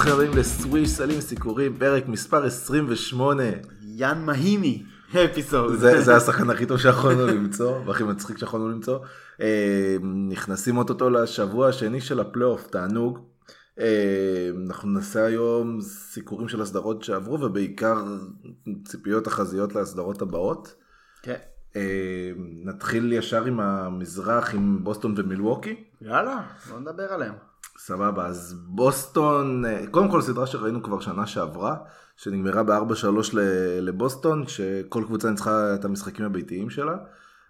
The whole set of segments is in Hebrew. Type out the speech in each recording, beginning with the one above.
ברוכים הבאים לסוויש סלים סיקורים, פרק מספר 28. יאן מהינמי, episode. זה, זה השחקן הכי טוב שיכולנו למצוא, והכי מצחיק שיכולנו למצוא. אה, נכנסים אוטוטו לשבוע השני של הפלייאוף, תענוג. אה, אנחנו נעשה היום סיקורים של הסדרות שעברו, ובעיקר ציפיות תחזיות להסדרות הבאות. כן. אה, נתחיל ישר עם המזרח, עם בוסטון ומילווקי. יאללה, בוא נדבר עליהם. סבבה, אז בוסטון, אה, קודם כל סדרה שראינו כבר שנה שעברה, שנגמרה ב-4-3 לבוסטון, שכל קבוצה ניצחה את המשחקים הביתיים שלה.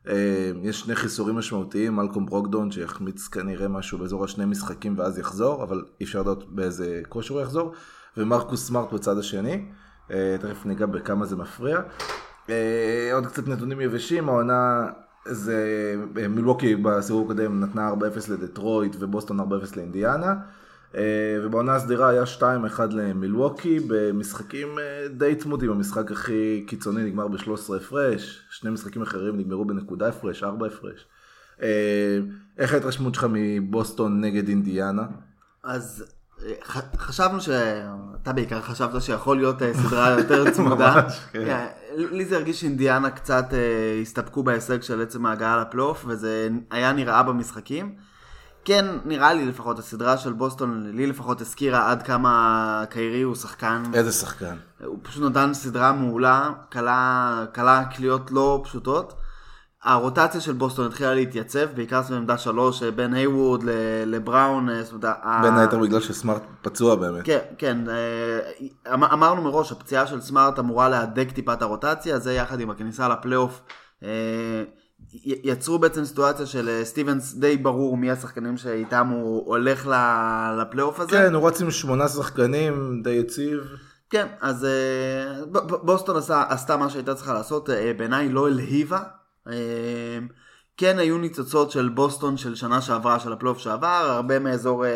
אה, יש שני חיסורים משמעותיים, מלקום ברוקדון שיחמיץ כנראה משהו באזור השני משחקים ואז יחזור, אבל אי אפשר לדעת באיזה כושר הוא יחזור, ומרקוס סמארט בצד השני, אה, תכף ניגע בכמה זה מפריע. עוד קצת נתונים יבשים, העונה זה מילווקי בסיבוב הקודם נתנה 4-0 לדטרויט ובוסטון 4-0 לאינדיאנה. אה, ובעונה הסדירה היה 2-1 למילווקי במשחקים אה, די צמודים, המשחק הכי קיצוני נגמר ב-13 הפרש, שני משחקים אחרים נגמרו בנקודה הפרש, 4 הפרש. אה, איך ההתרשמות שלך מבוסטון נגד אינדיאנה? אז חשבנו שאתה בעיקר חשבת שיכול להיות אה, סדרה יותר צמודה. ממש, כן. לי זה הרגיש שאינדיאנה קצת אה, הסתפקו בהישג של עצם ההגעה לפלייאוף, וזה היה נראה במשחקים. כן, נראה לי לפחות, הסדרה של בוסטון, לי לפחות הזכירה עד כמה קיירי הוא שחקן. איזה שחקן? הוא פשוט נתן סדרה מעולה, קלה קליעות לא פשוטות. הרוטציה של בוסטון התחילה להתייצב, בעיקר סביב עמדה שלוש, אה, בין היווד לבראון. אה, בין היתר בגלל שסמארט פצוע באמת. כן, כן. אה, אמ-, אמרנו מראש, הפציעה של סמארט אמורה להדק טיפה את הרוטציה, זה יחד עם הכניסה לפלייאוף. יצרו בעצם סיטואציה של סטיבנס די ברור מי השחקנים שאיתם הוא הולך לפלייאוף הזה. כן, הוא רץ עם שמונה שחקנים, די יציב. כן, אז בוסטון עשתה מה שהייתה צריכה לעשות, בעיניי לא הלהיבה, כן היו ניצוצות של בוסטון של שנה שעברה, של הפלייאוף שעבר, הרבה מאזור אה,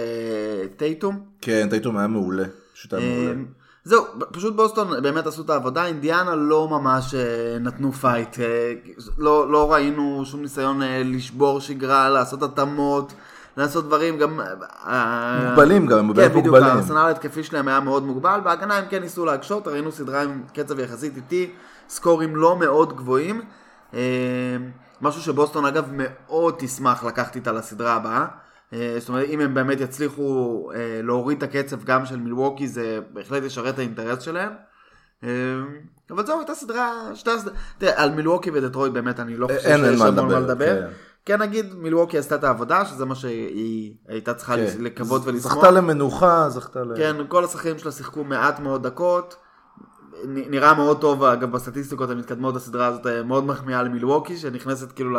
טייטום. כן, טייטום היה מעולה, פשוט היה מעולה. אמ, זהו, פשוט בוסטון באמת עשו את העבודה, אינדיאנה לא ממש אה, נתנו fight, אה, לא, לא ראינו שום ניסיון לשבור שגרה, לעשות התאמות. לעשות דברים גם... מוגבלים גם, הם כן, מוגבלים. כן, בדיוק, הארסנל ההתקפי שלהם היה מאוד מוגבל, בהגנה הם כן ניסו להקשות, ראינו סדרה עם קצב יחסית איטי, סקורים לא מאוד גבוהים. אה, משהו שבוסטון אגב מאוד תשמח לקחת איתה לסדרה הבאה. אה, זאת אומרת, אם הם באמת יצליחו אה, להוריד את הקצב גם של מילווקי, זה בהחלט ישרת את האינטרס שלהם. אבל זהו, הייתה סדרה, שתי הסדרה, תראה, על מילווקי ודטרויד באמת אני לא חושב שיש המון מה לדבר. כן. כן נגיד מילווקי עשתה את העבודה, שזה מה שהיא הייתה צריכה כן. לקוות ולשמוח. זכתה למנוחה, זכתה ל... כן, כל השחקנים שלה שיחקו מעט מאוד דקות. נראה מאוד טוב, אגב בסטטיסטיקות המתקדמות הסדרה הזאת אה, מאוד מחמיאה למילווקי, שנכנסת כאילו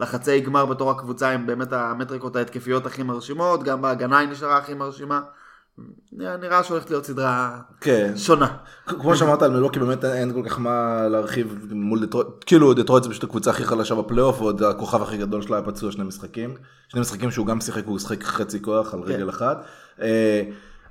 לחצי גמר בתור הקבוצה עם באמת המטריקות ההתקפיות הכי מרשימות, גם בהגנה היא נשארה הכי מרשימה. נראה שהולכת להיות סדרה כן. שונה. כמו שאמרת על מילווקי באמת אין כל כך מה להרחיב מול דטרויט, כאילו דטרויט זה פשוט הקבוצה הכי חלשה בפלייאוף ועוד הכוכב הכי גדול שלה היה פצוע שני משחקים, שני משחקים שהוא גם שיחק והוא שיחק חצי כוח על כן. רגל אחת. אה,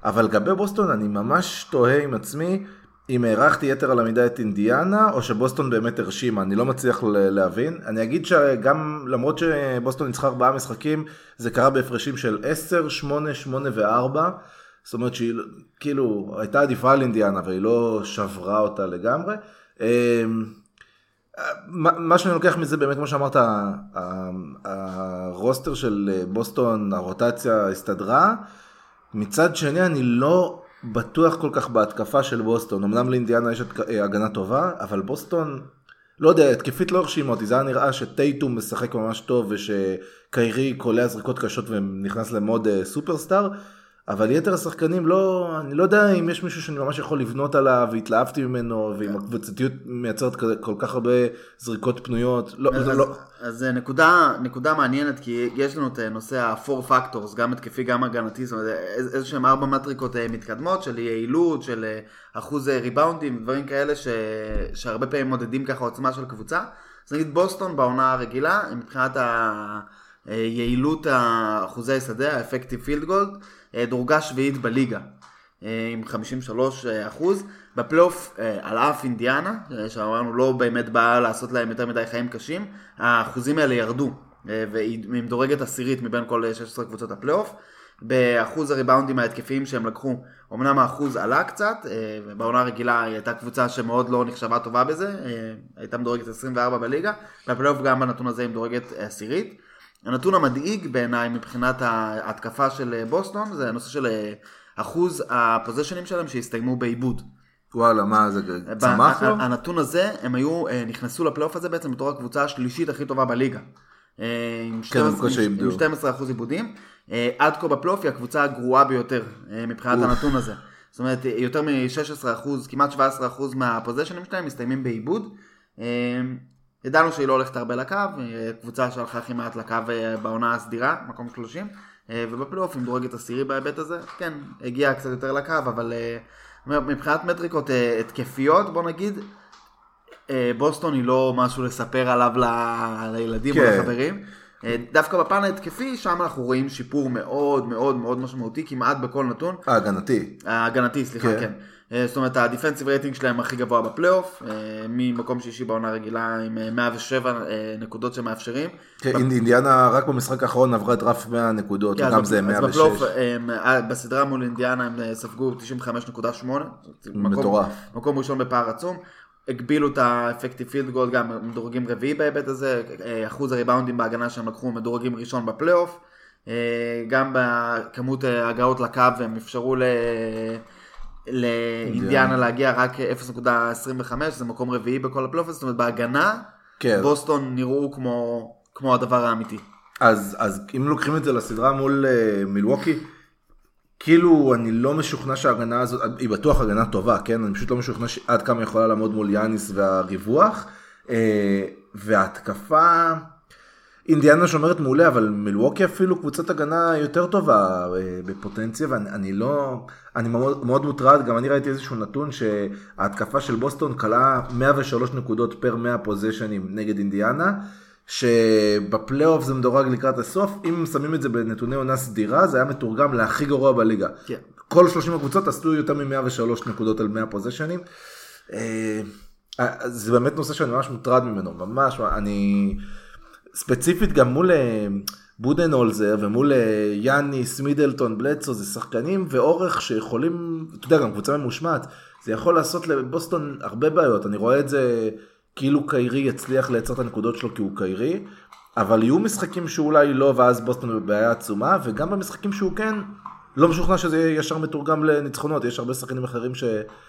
אבל לגבי בוסטון אני ממש תוהה עם עצמי. אם הערכתי יתר על המידה את אינדיאנה, או שבוסטון באמת הרשימה, אני לא מצליח להבין. אני אגיד שגם, למרות שבוסטון ניצחה ארבעה משחקים, זה קרה בהפרשים של 10, 8, 8 ו-4. זאת אומרת שהיא כאילו הייתה עדיפה על אינדיאנה, והיא לא שברה אותה לגמרי. אמ, מה שאני לוקח מזה באמת, כמו שאמרת, ה-roster של בוסטון, הרוטציה הסתדרה. מצד שני, אני לא בטוח כל כך בהתקפה של בוסטון. אמנם לאינדיאנה יש אה, הגנה טובה, אבל בוסטון, לא יודע, התקפית לא הרשימה אותי. זה היה נראה שטייטום משחק ממש טוב ושקיירי קולע זריקות קשות ונכנס למוד אה, סופרסטאר. אבל יתר השחקנים לא, אני לא יודע אם יש מישהו שאני ממש יכול לבנות עליו והתלהבתי ממנו ועם הקבוצתיות מייצרת כל כך הרבה זריקות פנויות. לא, אז, לא. אז נקודה, נקודה מעניינת כי יש לנו את נושא ה-4 factors, גם התקפי גם הגנתי, זאת אומרת איזה שהם ארבע מטריקות אה, מתקדמות של יעילות, של אה, אחוז ריבאונדים, דברים כאלה ש, שהרבה פעמים מודדים ככה עוצמה של קבוצה. אז נגיד בוסטון בעונה הרגילה, מבחינת היעילות אחוזי שדה, ה effective field goal, אה, דורגה שביעית בליגה אה, עם 53 אה, אחוז. בפלייאוף מול אינדיאנה, שאמרנו לא באמת באה לעשות להם יותר מדי חיים קשים, האחוזים האלה ירדו, והיא מדורגת עשירית מבין כל 16 קבוצות הפלייאוף. באחוז הריבאונדים ההתקפיים שהם לקחו, אמנם האחוז עלה קצת, אה, בעונה הרגילה היא הייתה קבוצה שמאוד לא נחשבה טובה בזה, אה, הייתה מדורגת 24 בליגה, בפלייאוף גם בנתון הזה היא מדורגת עשירית. הנתון המדאיג בעיניי מבחינת ההתקפה של בוסטון זה הנושא של אחוז הפוזיישנים שלהם שהסתיימו בעיבוד. וואלה, מה זה צמח לו? הנתון הזה, הם היו, נכנסו לפלייאוף הזה בעצם בתור הקבוצה השלישית הכי טובה בליגה. עם 12% כן, עיבודים. אה, עד כה בפלייאוף היא הקבוצה הגרועה ביותר אה, מבחינת. הנתון הזה. זאת אומרת, יותר מ-16%, כמעט 17% מהפוזיישנים שלהם מסתיימים בעיבוד. אה, ידענו שהיא לא הולכת הרבה לקו, קבוצה שהלכה הכי מעט לקו בעונה הסדירה, מקום 30, ובפלייאוף היא מדורגת עשירי בהיבט הזה, כן, הגיעה קצת יותר לקו, אבל מבחינת מטריקות התקפיות, בוא נגיד, בוסטון היא לא משהו לספר עליו ל... לילדים כן. או לחברים. אה, דווקא בפן ההתקפי, שם אנחנו רואים שיפור מאוד מאוד מאוד משמעותי, כמעט בכל נתון. ההגנתי. ההגנתי, סליחה, כן. כן. אה, זאת אומרת, ה defensive rating שלהם הכי גבוה בפלייאוף, אה, ממקום שישי בעונה רגילה עם 107 נקודות שמאפשרים. כן, אינדיאנה רק במשחק האחרון עברה את רף 100 נקודות, כן, וגם זה 106. אז בפלייאוף, בסדרה מול אינדיאנה הם ספגו 95.8. מטורף. מקום ראשון בפער עצום. הגבילו את ה effective field goal גם מדורגים רביעי בהיבט הזה, אה, אחוז הריבאונדים בהגנה שהם לקחו מדורגים ראשון בפלייאוף, אה, גם בכמות הגעות לקו הם אפשרו ל... לאינדיאנה להגיע רק 0.25, זה מקום רביעי בכל הפלייאוף, זאת אומרת בהגנה, כן. בוסטון נראו כמו, כמו הדבר האמיתי. אז, אז אם לוקחים את זה לסדרה מול אה, מילווקי, כאילו אני לא משוכנע שההגנה הזאת, היא בטוח הגנה טובה, כן? אני פשוט לא משוכנע עד כמה יכולה לעמוד מול יאניס והריווח. אה, וההתקפה, אינדיאנה שומרת מעולה, אבל מלווקי אפילו קבוצת הגנה יותר טובה אה, בפוטנציה, ואני לא, אני מאוד, מאוד מוטרד, גם אני ראיתי איזשהו נתון שההתקפה של בוסטון כלה 103 נקודות פר 100 פוזיישנים נגד אינדיאנה. שבפלייאוף זה מדורג לקראת הסוף, אם שמים את זה בנתוני עונה סדירה, זה היה מתורגם להכי גרוע בליגה. כן. כל 30 הקבוצות עשו יותר מ-103 נקודות על 100 פוזיישנים. אה, זה באמת נושא שאני ממש מוטרד ממנו, ממש, אני ספציפית גם מול אה, בודנולזר ומול אה, יאניס, מידלטון, בלדסו, זה שחקנים ואורך שיכולים, אתה יודע, גם קבוצה ממושמעת, זה יכול לעשות לבוסטון הרבה בעיות, אני רואה את זה כאילו קיירי יצליח לייצר את הנקודות שלו כי הוא קיירי, אבל יהיו משחקים שאולי לא, ואז בוסטון בבעיה עצומה, וגם במשחקים שהוא כן, לא משוכנע שזה יהיה ישר מתורגם לניצחונות, יש הרבה שחקנים אחרים ש...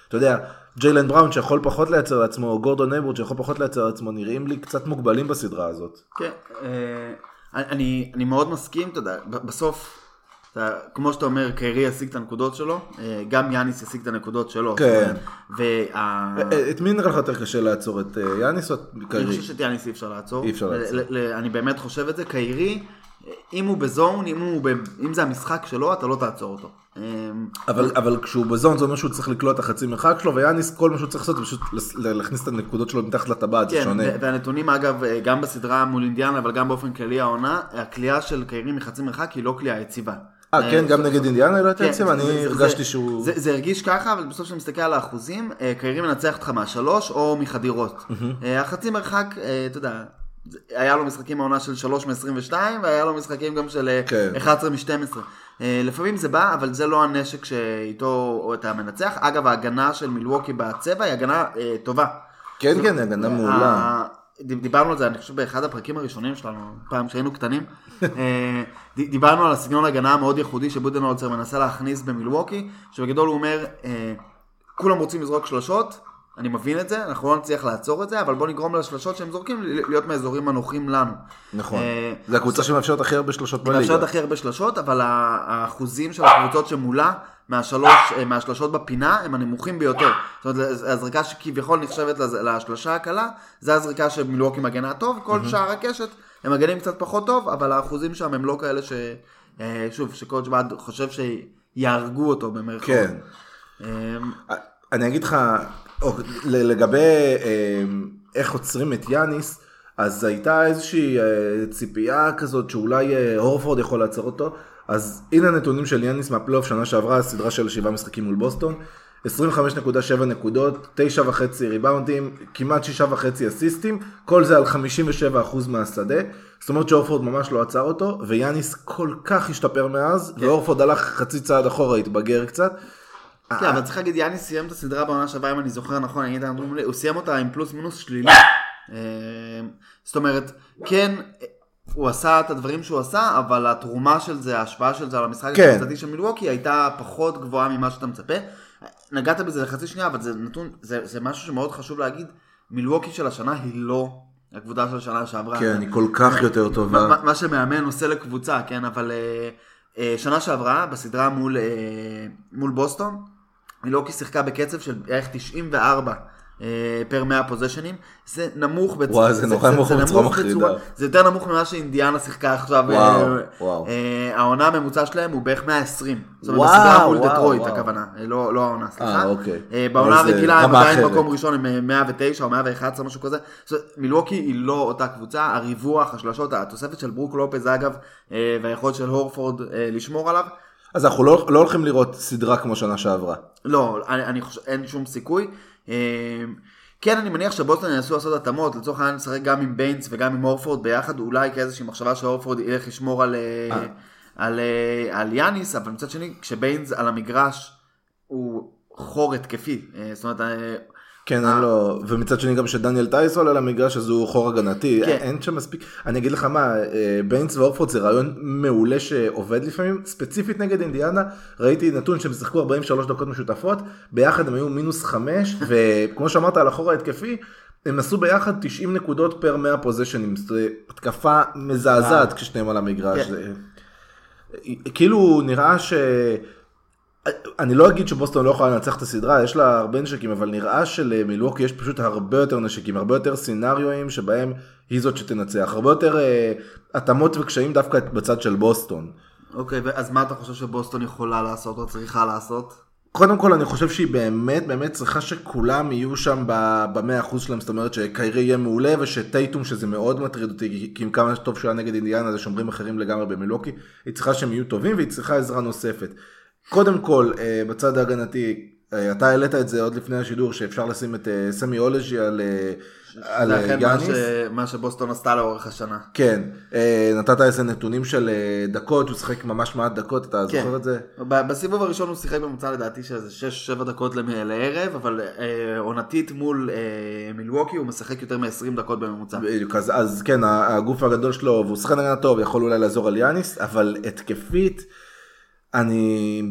אתה יודע, ג'יילן בראון שיכול פחות לייצר לעצמו, או גורדון הייוורד שיכול פחות לייצר לעצמו, נראים לי קצת מוגבלים בסדרה הזאת. כן, אה, אני, אני מאוד מסכים, אתה יודע, בסוף אתה, כמו שאתה אומר, קיירי ישיג את הנקודות שלו, אה, גם יאניס ישיג את הנקודות שלו. כן. וה... אה, את מי נראה לך יותר קשה לעצור, את יאניס או את קיירי? אני חושב שאת יאניס אי אפשר לעצור. אי אפשר לעצור. אני באמת חושב את זה, קיירי, אם הוא בזון, אם, הוא ב... אם זה המשחק שלו, אתה לא תעצור אותו. אבל, אבל כשהוא בזון זה אומר שהוא צריך לקלוע את החצי מרחק שלו, ויאניס כל מה שהוא צריך לעשות זה פשוט להכניס את הנקודות שלו מתחת לטבעת, כן, זה שונה. והנתונים אגב, גם בסדרה מול אינדיאנה, אבל גם באופן כללי העונה, הקליעה של קיירי מחצי מרחק היא לא קליעה יציבה. אה, כן, גם נגד אינדיאנה לא הייתה יציב? אני הרגשתי שהוא... זה הרגיש ככה, אבל בסוף כשאני מסתכל על האחוזים, אה, קיירי מנצח אותך מהשלוש או מחדירות. אה, החצי מרחק, אה, אתה יודע, היה לו משחקים מהעונה של 3 מ-22, והיה לו משחקים גם של 11 כן. מ-12. לפעמים זה בא, אבל זה לא הנשק שאיתו אתה מנצח. אגב, ההגנה של מילווקי בצבע היא הגנה טובה. כן, כן, הגנה מעולה. דיברנו על זה, אני חושב באחד הפרקים הראשונים שלנו, פעם כשהיינו קטנים, אה, דיברנו על הסגנון הגנה המאוד ייחודי שבודנולצר מנסה להכניס במילווקי, שבגדול הוא אומר, אה, כולם רוצים לזרוק שלושות, אני מבין את זה, אנחנו לא נצליח לעצור את זה, אבל בוא נגרום לשלושות שהם זורקים להיות מהאזורים הנוחים לנו. נכון, אה, זה הקבוצה שמאפשרת הכי הרבה שלושות בליגה. מאפשרת הכי הרבה שלושות, אבל האחוזים של הקבוצות שמולה מהשלוש, אה, מהשלושות בפינה הם הנמוכים ביותר. זאת אומרת, הזריקה שכביכול נחשבת לשלושה הקלה, זה הזריקה שמילואוקי מגנה טוב, כל. שאר הקשת הם מגנים קצת פחות טוב, אבל האחוזים שם הם לא כאלה ש... אה, שוב, שקודג' בעד חושב שיהרגו אותו במרכאות. כן. אני אגיד לך, לגבי איך עוצרים את יאניס, אז הייתה איזושהי אה, ציפייה כזאת שאולי אה, הורפורד יכול לעצור אותו. אז הנה הנתונים של יאניס מהפלייאוף שנה שעברה, סדרה של שבעה משחקים מול בוסטון. 25.7 נקודות, 9.5 ריבאונדים, כמעט 6.5 אסיסטים, כל זה על 57% מהשדה. זאת אומרת שאורפורד ממש לא עצר אותו, ויאניס כל כך השתפר מאז, כן. ואורפורד הלך חצי צעד אחורה, התבגר קצת. כן, אבל צריך להגיד, יאניס סיים את הסדרה בעונה שעברה, אם אני זוכר נכון, אני יודע, הוא סיים אותה עם פלוס מינוס שלילי. אה, זאת אומרת, כן, הוא עשה את הדברים שהוא עשה, אבל התרומה של זה, ההשפעה של זה על המשחק כן. הקבוצתי של מילווקי הייתה פחות גבוהה ממה שאתה מצפה. נגעת בזה לחצי שנייה, אבל זה נתון, זה, זה משהו שמאוד חשוב להגיד, מילווקי של השנה היא לא הקבוצה של השנה שעברה. כן, היא כל כך יותר טובה. מה- מה שמאמן עושה לקבוצה, כן, אבל אה, אה, שנה שעברה, בסדרה מול, אה, מול בוסטון, מילוקי שיחקה בקצב של בערך 94 אה, פר 100 פוזיישנים, זה נמוך בצורה, וואי, זה נורא נמוך בצורה מחרידה. זה יותר נמוך ממה שאינדיאנה שיחקה עכשיו, אה, וואו, וואו. אה, העונה הממוצע שלהם הוא בערך 120, זאת אומרת וואו, בסדרה מול וואו, דטרויט וואו. הכוונה, אה, לא לא העונה, סליחה, אה, אוקיי. אה, בעונה זה הרגילה הם עדיין. מקום ראשון עם אה, 109 או 111 משהו כזה. זאת אומרת, מילווקי היא לא אותה קבוצה, הריווח, השלשות, התוספת של ברוק לופז אגב, אה, והיכולת של הורפורד אה, לשמור עליו, אז אנחנו לא לא הולכים לראות סדרה כמו שנה שעברה. לא, אני, אני חושב, אין שום סיכוי. אה, כן, אני מניח שבוסטון ינסו לעשות התאמות, לצורך העניין לשחק גם עם ביינס וגם עם הורפורד ביחד, אולי כאיזושהי מחשבה שהורפורד ילך לשמור על, אה, אה. על, אה, על יאניס, אבל מצד שני, כשביינס על המגרש, הוא חור התקפי. זאת אומרת, כן, אה. אין לו, ומצד שני גם שדניאל טייס עולה למגרש אז הוא חור הגנתי, כן. אין שם מספיק, אני אגיד לך מה, אה, ביינס והורפורד זה רעיון מעולה שעובד לפעמים, ספציפית נגד אינדיאנה, ראיתי נתון שהם שיחקו 43 דקות משותפות, ביחד הם היו מינוס 5, וכמו שאמרת על החור ההתקפי, הם עשו ביחד 90 נקודות פר 100 פוזיישנים, זאת התקפה מזעזעת. כששניהם על המגרש, כן. זה- כאילו נראה ש... אני לא אגיד שבוסטון לא יכולה לנצח את הסדרה, יש לה הרבה נשקים, אבל נראה שלמילווקי יש פשוט הרבה יותר נשקים, הרבה יותר סצנריואים שבהם היא זאת שתנצח, הרבה יותר אה, התאמות וקשיים דווקא בצד של בוסטון. אוקיי, אז מה אתה חושב שבוסטון יכולה לעשות או צריכה לעשות? קודם כל אני חושב שהיא באמת באמת צריכה שכולם יהיו שם במאה אחוז שלהם, זאת אומרת שקיירי יהיה מעולה ושטייטום שזה מאוד מטריד אותי, כי עם כמה טוב שהוא היה נגד אינדיאנה זה שומרים אחרים לגמרי במילוקי, היא צריכה שהם יהיו טובים והיא צריכה עזרה נוספת. קודם כל אה, בצד ההגנתי, אה, אתה העלית את זה עוד לפני השידור שאפשר לשים את אה, סמי אולג'י על, על זה יאניס. ש... מה שבוסטון עשתה לאורך השנה. כן, נתת איזה נתונים של דקות, הוא שיחק ממש מעט דקות, אתה כן. זוכר את זה? בסיבוב הראשון הוא שיחק בממוצע לדעתי של איזה 6-7 דקות לערב, אבל אה, עונתית מול אה, מילווקי הוא משחק יותר מ-20 דקות בממוצע. בדיוק, אז, אז כן, הגוף הגדול שלו, והוא שחקן הגנה טוב, יכול אולי לעזור על יאניס, אבל התקפית, אני,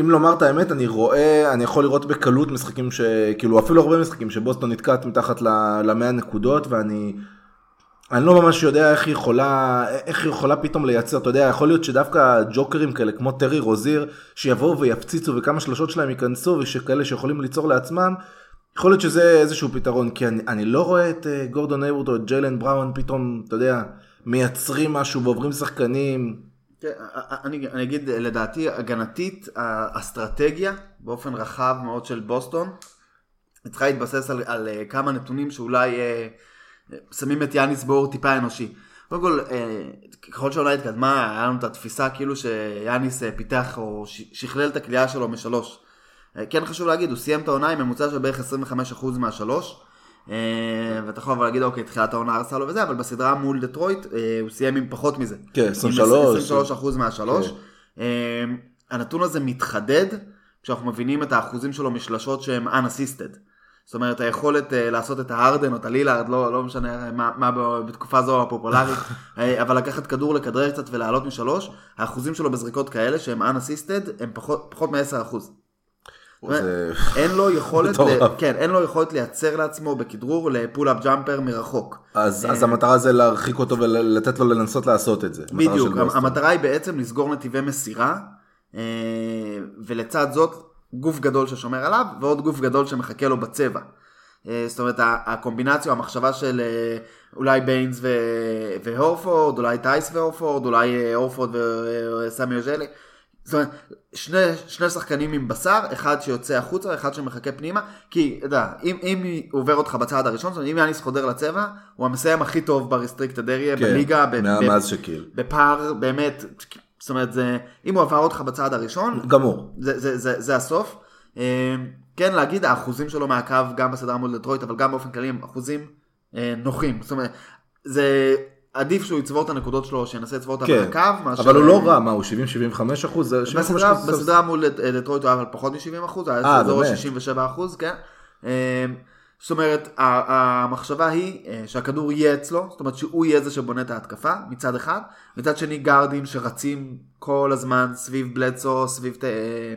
אם לומר את האמת, אני רואה, אני יכול לראות בקלות משחקים ש... כאילו אפילו הרבה משחקים שבוסטון נתקעת מתחת ל-100 נקודות, ואני... אני לא ממש יודע איך היא יכולה, איך היא יכולה פתאום לייצר, אתה יודע, יכול להיות שדווקא ג'וקרים כאלה כמו טרי רוזיר, שיבואו ויפציצו וכמה שלושות שלהם ייכנסו, ושכאלה שיכולים ליצור לעצמם, יכול להיות שזה איזשהו פתרון, כי אני, אני לא רואה את אה, גורדון היוורד או את ג'יילן בראון פתאום, אתה יודע, מייצרים משהו ועוברים שחקנים. כן, אני, אני אגיד לדעתי הגנתית האסטרטגיה באופן רחב מאוד של בוסטון היא צריכה להתבסס על, על אה, כמה נתונים שאולי אה, שמים את יאניס באור טיפה אנושי. קודם כל, אה, ככל שהעונה התקדמה, היה לנו את התפיסה כאילו שיאניס אה, פיתח או שכלל את הכלייה שלו משלוש. אה, כן חשוב להגיד, הוא סיים את העונה עם ממוצע של בערך 25% מהשלוש. אה, ואתה יכול אבל להגיד, אוקיי, תחילת העונה הרסה לו וזה, אבל בסדרה מול דטרויט אה, הוא סיים עם פחות מזה. כן, עם 23. 23% מהשלוש. אה, הנתון הזה מתחדד כשאנחנו מבינים את האחוזים שלו משלשות שהם unassisted. זאת אומרת היכולת לעשות את ההרדן או את הלילארד, לא, לא משנה מה, מה בתקופה זו הפופולרית, אבל לקחת כדור, לכדרר קצת ולעלות משלוש, האחוזים שלו בזריקות כאלה שהם unassisted הם פחות, פחות מ-10%. אין לו יכולת. כן, אין לו יכולת לייצר לעצמו בכדרור ל pull-up jumper מרחוק. אז, אז המטרה זה להרחיק אותו ולתת לו לנסות לעשות את זה. בדיוק. המטרה היא בעצם לסגור נתיבי מסירה, אה, ולצד זאת גוף גדול ששומר עליו, ועוד גוף גדול שמחכה לו בצבע. אה, זאת אומרת, הקומבינציה, המחשבה של אה, אולי ביינס והורפורד, אולי טייס והורפורד, אולי הורפורד וסמי אוז'לי. זאת אומרת, שני, שני שחקנים עם בשר, אחד שיוצא החוצה, אחד שמחכה פנימה, כי, אתה יודע, אם, אם הוא עובר אותך בצעד הראשון, זאת אומרת, אם יאניס חודר לצבע, הוא המסיים הכי טוב ב restricted area, כן, בליגה, ב- מאז שקיל. בפער באמת, זאת אומרת, זה, אם הוא עבר אותך בצעד הראשון, גמור. זה, זה, זה, זה הסוף. אה, כן, להגיד האחוזים שלו מהקו גם בסדרה מול דטרויט, אבל גם באופן כללי הם אחוזים אה, נוחים. זאת אומרת, זה עדיף שהוא יצבור את הנקודות שלו, שינסה לצבור אותם כן, מהקו, מאשר... אבל הוא לא רע, מה, הוא 70-75 אחוז? זה 75 בסדרה. בסדרה מול אה, דטרויט הוא היה אבל פחות מ-70 אחוז, היה אה, אזור באמת? 67 אחוז, כן. אה, זאת אומרת, המחשבה היא אה, שהכדור יהיה אצלו, זאת אומרת שהוא יהיה זה שבונה את ההתקפה, מצד אחד. מצד שני גארדים שרצים כל הזמן סביב בלדסו, סביב, אה,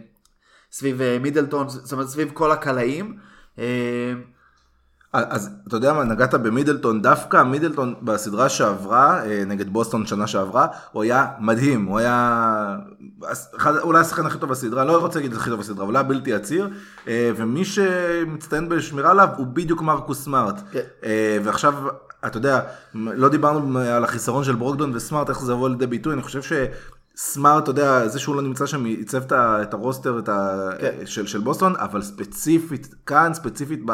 סביב אה, מידלטון, זאת אומרת סביב כל הקלעים. אז אתה יודע מה, נגעת במידלטון, דווקא מידלטון בסדרה שעברה, אה, נגד בוסטון שנה שעברה, הוא היה מדהים, הוא היה אחד, אולי השחקן הכי טוב בסדרה, לא רוצה להגיד הכי טוב בסדרה, אבל היה בלתי עציר, אה, ומי שמצטיין בשמירה עליו הוא בדיוק מרקוס סמארט. כן. אה, ועכשיו, אתה יודע, לא דיברנו על החיסרון של ברוקדון וסמארט, איך זה יבוא לידי ביטוי, אני חושב ש... סמארט, אתה יודע, זה שהוא לא נמצא שם, ייצב את הרוסטר את ה... כן. של, של בוסטון, אבל ספציפית, כאן, ספציפית ב...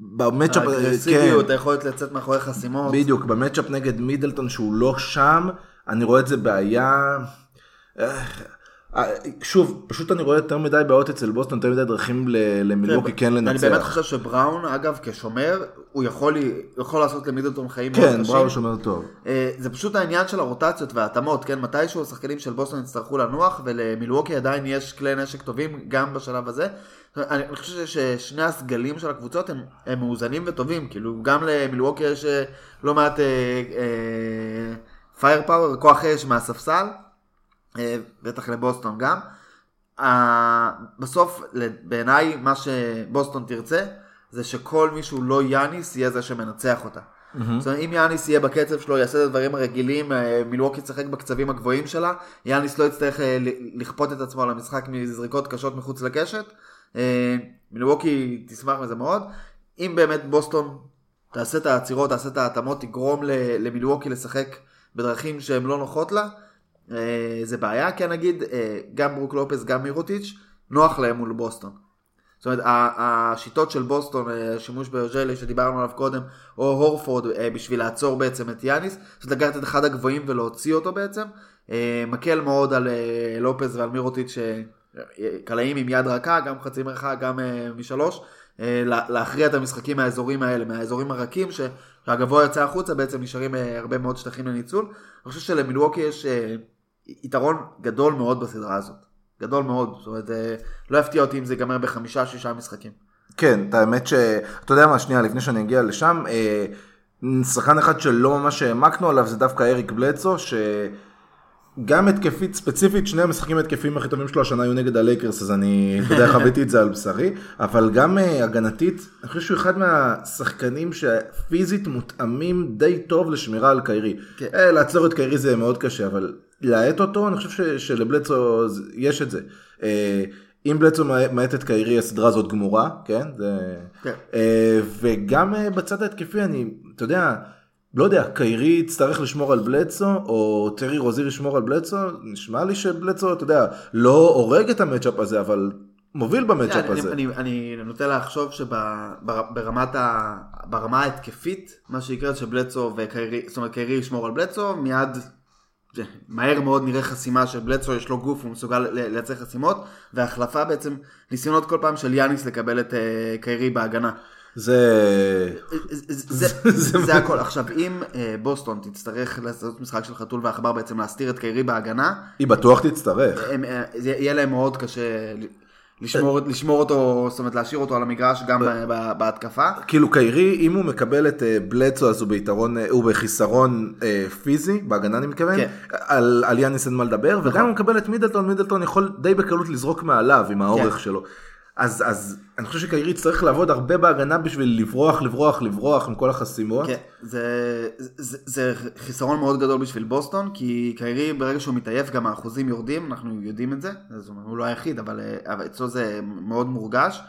במצ'אפ, האגרסיביות, היכולת לצאת מאחורי חסימות. כן. בדיוק, במצ'אפ נגד מידלטון שהוא לא שם, אני רואה את זה בעיה. אה, שוב, פשוט אני רואה יותר מדי בעיות אצל בוסטון, יותר מדי דרכים ל- למילווקי כן אני לנצח. באמת חושב שבראון, אגב, כשומר, הוא יכול, יכול לעשות למידלטון חיים מאוד כן, קשים. בראו שומר טוב. אה, זה פשוט העניין של הרוטציות וההתאמות, כן? מתישהו השחקנים של בוסטון יצטרכו לנוח, ולמילווקי עדיין יש כלי נשק טובים גם בשלב הזה. אני, אני חושב ששני הסגלים של הקבוצות הם, הם מאוזנים וטובים, כאילו גם למילווקי יש אה, לא מעט פייר פאוור, כוח אש מהספסל, בטח לבוסטון גם. אה, בסוף, בעיניי, מה שבוסטון תרצה, זה שכל מי שהוא לא יאניס יהיה זה שמנצח אותה. זאת אומרת, אם יאניס יהיה בקצב שלו, יעשה את הדברים הרגילים, אה, מילווקי ישחק בקצבים הגבוהים שלה, יאניס לא יצטרך אה, לכפות את עצמו על המשחק מזריקות קשות מחוץ לקשת. אה, מילווקי תשמח מזה מאוד. אם באמת בוסטון תעשה את העצירות, תעשה את ההתאמות, תגרום למילווקי לשחק בדרכים שהן לא נוחות לה, אה, זה בעיה, כי נגיד, אה, גם ברוק לופס, גם מירוטיץ', נוח להם מול בוסטון. זאת אומרת, השיטות של בוסטון, אה, השימוש ביוז'לי שדיברנו עליו קודם, או הורפורד אה, בשביל לעצור בעצם את יאניס, אומרת, לקחת את אחד הגבוהים ולהוציא אותו בעצם, אה, מקל מאוד על אה, לופז ועל מירוטיץ', אה, קלעים עם יד רכה, גם חצי מרחק, גם אה, משלוש, אה, לה- להכריע את המשחקים מהאזורים האלה, מהאזורים הרכים, ש- שהגבוה יוצא החוצה, בעצם נשארים אה, הרבה מאוד שטחים לניצול. אני חושב שלמילווקי יש אה, יתרון גדול מאוד בסדרה הזאת. גדול מאוד, זאת אומרת, אה, לא יפתיע אותי אם זה ייגמר בחמישה, שישה משחקים. כן, האמת ש... אתה יודע מה, שנייה, לפני שאני אגיע לשם, שחקן אחד שלא ממש העמקנו עליו זה דווקא אריק בלדסו, שגם התקפית ספציפית, שני המשחקים התקפיים הכי טובים שלו השנה היו נגד הלייקרס, אז אני, אתה יודע, חוויתי את זה על בשרי, אבל גם אה, הגנתית, אני חושב שהוא אחד מהשחקנים שפיזית מותאמים די טוב לשמירה על קיירי. כן. אה, לעצור את קיירי זה מאוד קשה, אבל להאט אותו, אני חושב ש- שלבלדסו זה- יש את זה. אה, אם בלדסו מאט את קיירי, הסדרה הזאת גמורה, כן? זה... כן. אה, וגם בצד ההתקפי, אני, אתה יודע, לא יודע, קיירי יצטרך לשמור על בלדסו, או טרי רוזיר ישמור על בלדסו, נשמע לי שבלדסו, אתה יודע, לא הורג את המצ'אפ הזה, אבל מוביל במצ'אפ אני, הזה. אני, אני נוטה לחשוב שברמת ה... ברמה ההתקפית, מה שיקרה שבלצו וקיירי, זאת אומרת קיירי ישמור על בלצו, מיד מהר מאוד נראה חסימה של בלצו, יש לו גוף, הוא מסוגל לייצר חסימות, והחלפה בעצם, ניסיונות כל פעם של יאניס לקבל את אה, קיירי בהגנה. זה... זה, זה, זה הכל. עכשיו, אם אה, בוסטון תצטרך לעשות משחק של חתול ועכבר בעצם להסתיר את קיירי בהגנה, היא בטוח תצטרך. הם, זה יהיה להם מאוד קשה לשמור, לשמור אותו, זאת אומרת להשאיר אותו על המגרש גם בהתקפה. כאילו קיירי, אם הוא מקבל את אה, בלדסו אז הוא ביתרון, אה, הוא בחיסרון אה, פיזי, בהגנה אני מתכוון, כן. על, על יאניס אין מה לדבר, וגם אם הוא מקבל את מידלטון, מידלטון יכול די בקלות לזרוק מעליו עם האורך כן. שלו. אז, אז אני חושב שקיירי צריך לעבוד הרבה בהגנה בשביל לברוח, לברוח, לברוח עם כל החסימות. כן, זה, זה, זה חיסרון מאוד גדול בשביל בוסטון, כי קיירי ברגע שהוא מתעייף גם האחוזים יורדים, אנחנו יודעים את זה, אומרת, הוא לא היחיד, אבל, אה, אבל אצלו זה מאוד מורגש.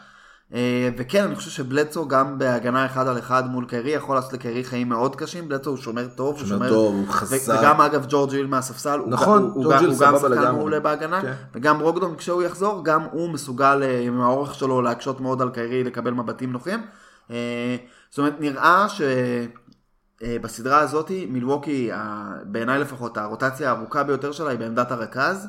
אה, וכן, אני חושב שבלצו גם בהגנה אחד על אחד מול קיירי יכול לעשות לקיירי חיים מאוד קשים, בלצו הוא שומר טוב, הוא שומר טוב, הוא חזק. וגם אגב ג'ורג' היל מהספסל, הוא נכון, הוא, היל הוא גם שחקן. מעולה בהגנה, כן. וגם ברוקדון כשהוא יחזור, גם הוא מסוגל אה, עם האורך שלו להקשות מאוד על קיירי לקבל מבטים נוחים. אה, זאת אומרת, נראה ש... בסדרה הזאת מילווקי, בעיניי לפחות, הרוטציה הארוכה ביותר שלה היא בעמדת הרכז.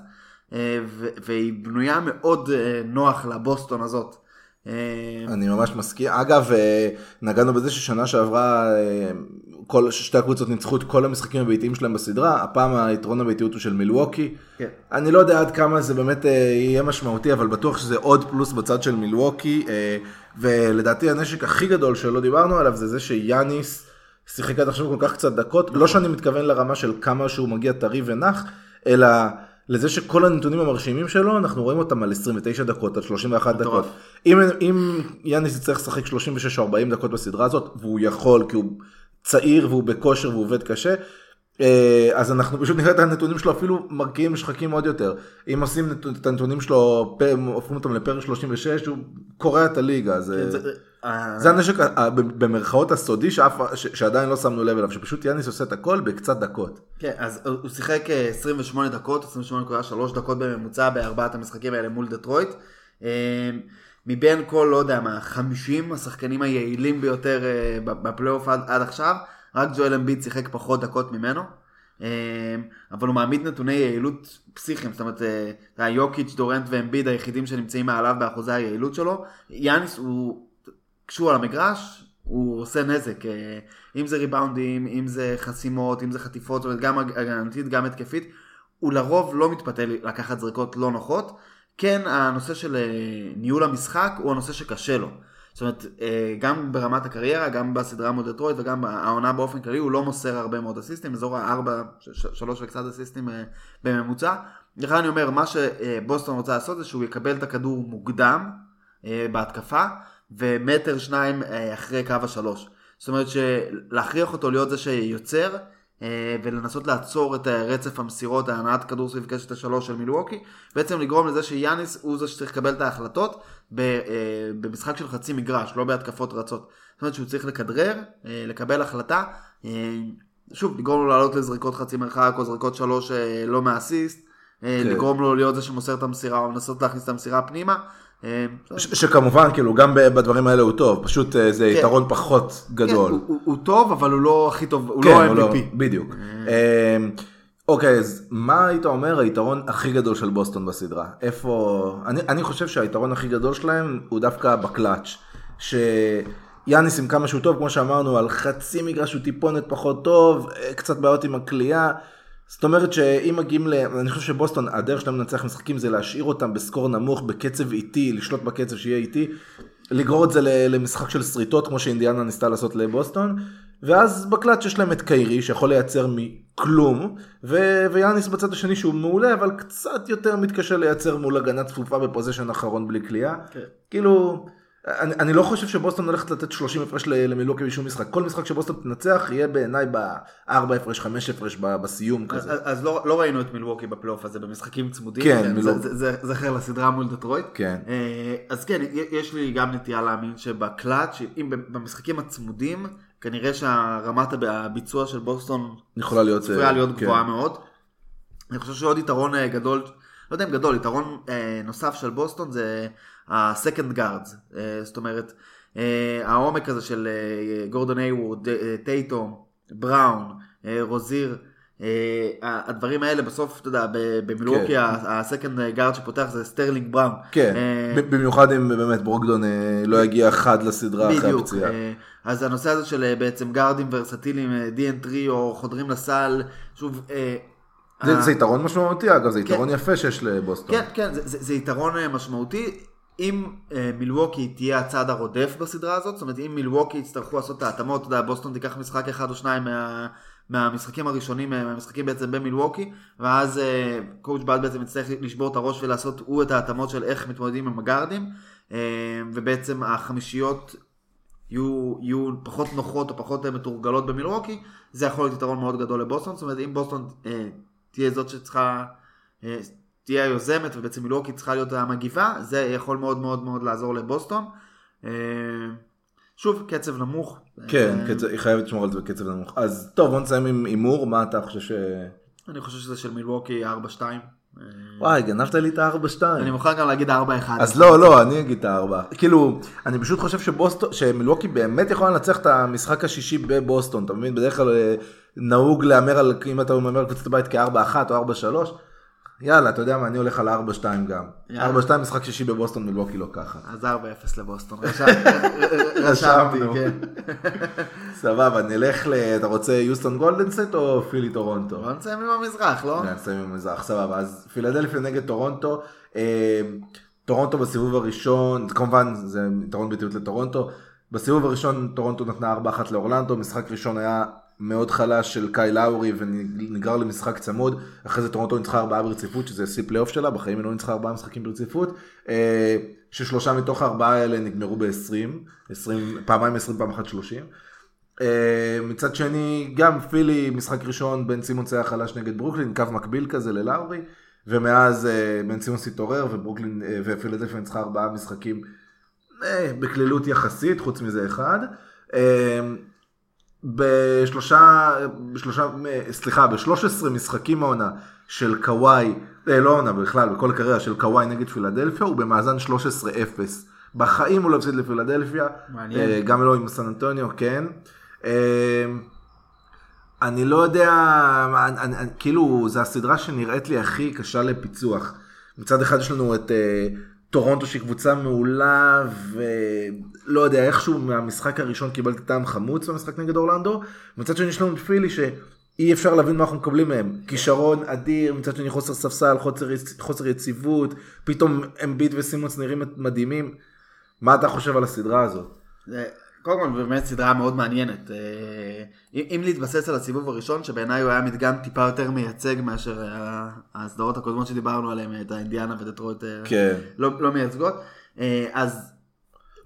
והיא בנויה מאוד נוח לבוסטון הזאת. אה, אני ממש מסכים. אגב, אה, נגענו בזה ששנה שעברה אה, כל, שתי הקבוצות ניצחו את כל המשחקים הביתיים שלהם בסדרה, הפעם היתרון הביתיות הוא של מילווקי. כן. אני לא יודע עד כמה זה באמת אה, יהיה משמעותי, אבל בטוח שזה עוד פלוס בצד של מילווקי, ולדעתי הנשק הכי גדול שלא דיברנו עליו זה זה שיאניס שיחק עד עכשיו כל כך קצת דקות, לא שאני מתכוון לרמה של כמה שהוא מגיע טרי ונח, אלא לזה שכל הנתונים המרשימים שלו, אנחנו רואים אותם על 29 דקות, על 31 מטורף. דקות. אם, אם יאניס יצטרך לשחק 36 או 40 דקות בסדרה הזאת, והוא יכול, כי הוא צעיר והוא בכושר והוא עובד קשה, אז אנחנו פשוט נראה את הנתונים שלו אפילו מרקיעים משחקים עוד יותר. אם עושים את הנתונים שלו, הופכים אותם לפרק 36, הוא קורע את הליגה. זה, זה- אה, זה הנשק ה- ה- במרכאות הסודי שאף, שעדיין לא שמנו לב אליו, שפשוט יאניס עושה את הכל בקצת דקות. כן, אז הוא שיחק אה, 28 דקות, 28.3 דקות בממוצע בארבעת המשחקים האלה מול דטרויט. אה, מבין כל, לא יודע מה, 50 השחקנים היעילים ביותר אה, בפלייאוף עד, עד עכשיו, רק ג'ואל אמביד שיחק פחות דקות ממנו. אה, אבל הוא מעמיד נתוני יעילות פסיכיים, זאת אומרת, אה, אתה יודע, יוקיץ', דורנט ואמביד היחידים שנמצאים מעליו באחוזי היעילות שלו. יאניס הוא, כשהוא על המגרש, הוא עושה נזק, אה, אם זה ריבאונדים, אם זה חסימות, אם זה חטיפות, זאת אומרת גם הגנתית, גם התקפית, הוא לרוב לא מתפתה לקחת זריקות לא נוחות. כן, הנושא של אה, ניהול המשחק הוא הנושא שקשה לו. זאת אומרת, אה, גם ברמת הקריירה, גם בסדרה מול דטרויט וגם העונה באופן כללי, הוא לא מוסר הרבה מאוד אסיסטים, אזור הארבע, ש- שלוש וקצת אסיסטים אה, בממוצע. לכן אני אומר, מה שבוסטון רוצה לעשות זה שהוא יקבל את הכדור מוקדם אה, בהתקפה, ומטר שניים אה, אחרי קו השלוש. זאת אומרת שלהכריח אותו להיות זה שיוצר, אה, ולנסות לעצור את אה, רצף המסירות, ההנעת כדור סביב קשת השלוש של מילווקי, בעצם לגרום לזה שיאניס הוא זה שצריך לקבל את ההחלטות אה, במשחק של חצי מגרש, לא בהתקפות רצות. זאת אומרת שהוא צריך לכדרר, אה, לקבל החלטה, אה, שוב, לגרום לו לעלות לזריקות חצי מרחק או זריקות שלוש אה, לא מאסיסט, אה, כן. לגרום לו להיות זה שמוסר את המסירה או לנסות להכניס את המסירה פנימה. אה, ש- שכמובן, כאילו, גם בדברים האלה הוא טוב, פשוט אה, זה כן. יתרון פחות גדול. כן, הוא, הוא, הוא טוב, אבל הוא לא הכי טוב, הוא כן, לא MVP. בדיוק. אוקיי, אז מה היית אומר היתרון הכי גדול של בוסטון בסדרה? איפה... אני, אני חושב שהיתרון הכי גדול שלהם הוא דווקא בקלאץ'. שיאניס עם כמה שהוא טוב, כמו שאמרנו, על חצי מגרש הוא טיפונת פחות טוב, אה, קצת בעיות עם הכלייה. זאת אומרת שאם מגיעים ל... אני חושב שבוסטון, הדרך שלהם לנצח משחקים זה להשאיר אותם בסקור נמוך, בקצב איטי, לשלוט בקצב שיהיה איטי, לגרור את זה למשחק של שריטות, כמו שאינדיאנה ניסתה לעשות לבוסטון, ואז בקלאץ' יש להם את קיירי, שיכול לייצר מכלום, ו- ויאניס בצד השני שהוא מעולה, אבל קצת יותר מתקשה לייצר מול הגנה צפופה בפוזיישן אחרון בלי קליעה. כן. כאילו... אני, אני לא חושב שבוסטון הולכת לתת 30 הפרש למילוקי בשום משחק. כל משחק שבוסטון תנצח יהיה בעיניי ב-4 הפרש, 5 הפרש בסיום כזה. אז, אז לא, לא ראינו את מילווקי בפלייאוף הזה במשחקים צמודים, כן, זה, מילווקי. זה, זה, זכר לסדרה מול דטרויט. כן. אה, אז כן, יש לי גם נטייה להאמין שבקלאץ', אם במשחקים הצמודים, כנראה שהרמת הב- הביצוע של בוסטון יכולה להיות... צפויה אה, להיות כן. גבוהה מאוד. אני חושב שעוד יתרון אה, גדול, לא יודע אם גדול, יתרון אה, נוסף של בוסטון זה ה-second guards, אה, זאת אומרת, אה, העומק הזה של אה, גורדון הייוורד, אה, טייטום, בראון, אה, רוזיר, הדברים האלה בסוף, אתה יודע, ב- במילווקי כן. ה-second guard שפותח זה סטרלינג בראון. כן, ב- במיוחד אם באמת ברוקדון אה, לא יגיע חד לסדרה אחרי. הפציעה. אה, אז הנושא הזה של אה, בעצם גארדים ורסטיליים, אה, DN3 או חודרים לסל, שוב, אה, זה ה- זה יתרון משמעותי אגב, זה כן. יתרון יפה שיש לבוסטון. כן, כן, זה, זה, יתרון אה, משמעותי. אם אה, מילווקי תהיה הצד הרודף בסדרה הזאת, זאת אומרת אם מילווקי יצטרכו לעשות את ההתאמות, אתה יודע, בוסטון תיקח משחק אחד או שניים מה, מהמשחקים הראשונים, אה, מהמשחקים בעצם במילווקי, ואז אה, קואוצ' בעד בעצם יצטרך לשבור את הראש ולעשות הוא את ההתאמות של איך מתמודדים עם הגארדים, אה, ובעצם החמישיות יהיו, יהיו פחות נוחות או פחות אה, מתורגלות במילווקי, זה יכול להיות יתרון מאוד גדול לבוסטון, זאת אומרת אם בוסטון אה, תהיה זאת שצריכה... אה, תהיה היוזמת ובעצם מילווקי צריכה להיות המגיבה, זה יכול מאוד מאוד מאוד לעזור לבוסטון. אה, שוב, קצב נמוך. כן, אה, קצב- היא חייבת לשמור על זה בקצב נמוך. אז טוב, בוא נסיים עם הימור, מה אתה חושב ש... אני חושב שזה של מילווקי 4-2. אה, וואי, גנבת לי את ה-4-2. אני מוכן גם להגיד 4-1. אז לא, לא, אני אגיד את הארבע. כאילו, אני פשוט חושב שבוסטון, שמילווקי באמת יכולה לנצח את המשחק השישי בבוסטון, אתה מבין? בדרך כלל אה, נהוג להמר על, אם אתה על קבוצת הבית כ-4-1 או 4-3. יאללה, אתה יודע מה, אני הולך על 4-2 גם. יאללה. 4-2 משחק שישי בבוסטון מלווקי לא ככה. אז 4-0 לבוסטון. רשמתי, רשמנו. כן. סבבה, נלך ל... אתה רוצה יוסטון גולדן סטייט או פילי טורונטו? בוא נסיים עם המזרח, לא? כן, נסיים עם המזרח, סבבה. אז פילדלפיה נגד טורונטו. אה, טורונטו בסיבוב הראשון, כמובן זה יתרון ביתיות לטורונטו. בסיבוב הראשון טורונטו נתנה 4-1 לאורלנדו, משחק ראשון היה מאוד חלש של קייל לאורי ונגרר למשחק צמוד. אחרי זה טורונטו ניצחה 4 ברציפות, שזה שיא פלייאוף שלה, בחיים היא לא ניצחה 4 משחקים ברציפות. אה, ששלושה מתוך הארבעה האלה נגמרו ב-20, פעמיים 20, פעם אחת 30. אה, מצד שני, גם פילי, משחק ראשון, בן סימונס היה חלש נגד ברוקלין, קו מקביל כזה ללאורי, ומאז אה, בן סימונס התעורר וברוקלין ופילדלפיה ניצחה ארבעה משחקים בקלילות יחסית, חוץ מזה אחד. בשלושה, בשלושה, סליחה, ב-13 משחקים העונה של קוואי, אה, לא העונה בכלל, בכל הקריירה של קוואי נגד פילדלפיה, הוא במאזן 13-0. בחיים הוא לא הפסיד לפילדלפיה. אה, גם לא עם סן אנטוניו, כן. אה, אני לא יודע, אני, אני, אני, כאילו, זו הסדרה שנראית לי הכי קשה לפיצוח. מצד אחד יש לנו את אה, טורונטו שהיא קבוצה מעולה, ולא יודע, איכשהו מהמשחק הראשון קיבלתי טעם חמוץ במשחק נגד אורלנדו, מצד שני יש לנו את פילי שאי אפשר להבין מה אנחנו מקבלים מהם. כישרון אדיר, מצד שני חוסר ספסל, חוסר, חוסר יציבות, פתאום אמביט וסימונס נראים מדהימים. מה אתה חושב על הסדרה הזאת? קודם כל באמת סדרה מאוד מעניינת. אה, אם להתבסס על הסיבוב הראשון, שבעיניי הוא היה מדגם טיפה יותר מייצג מאשר הסדרות הקודמות שדיברנו עליהן, את האינדיאנה ודטרויט אה, כן. לא לא מייצגות, אה, אז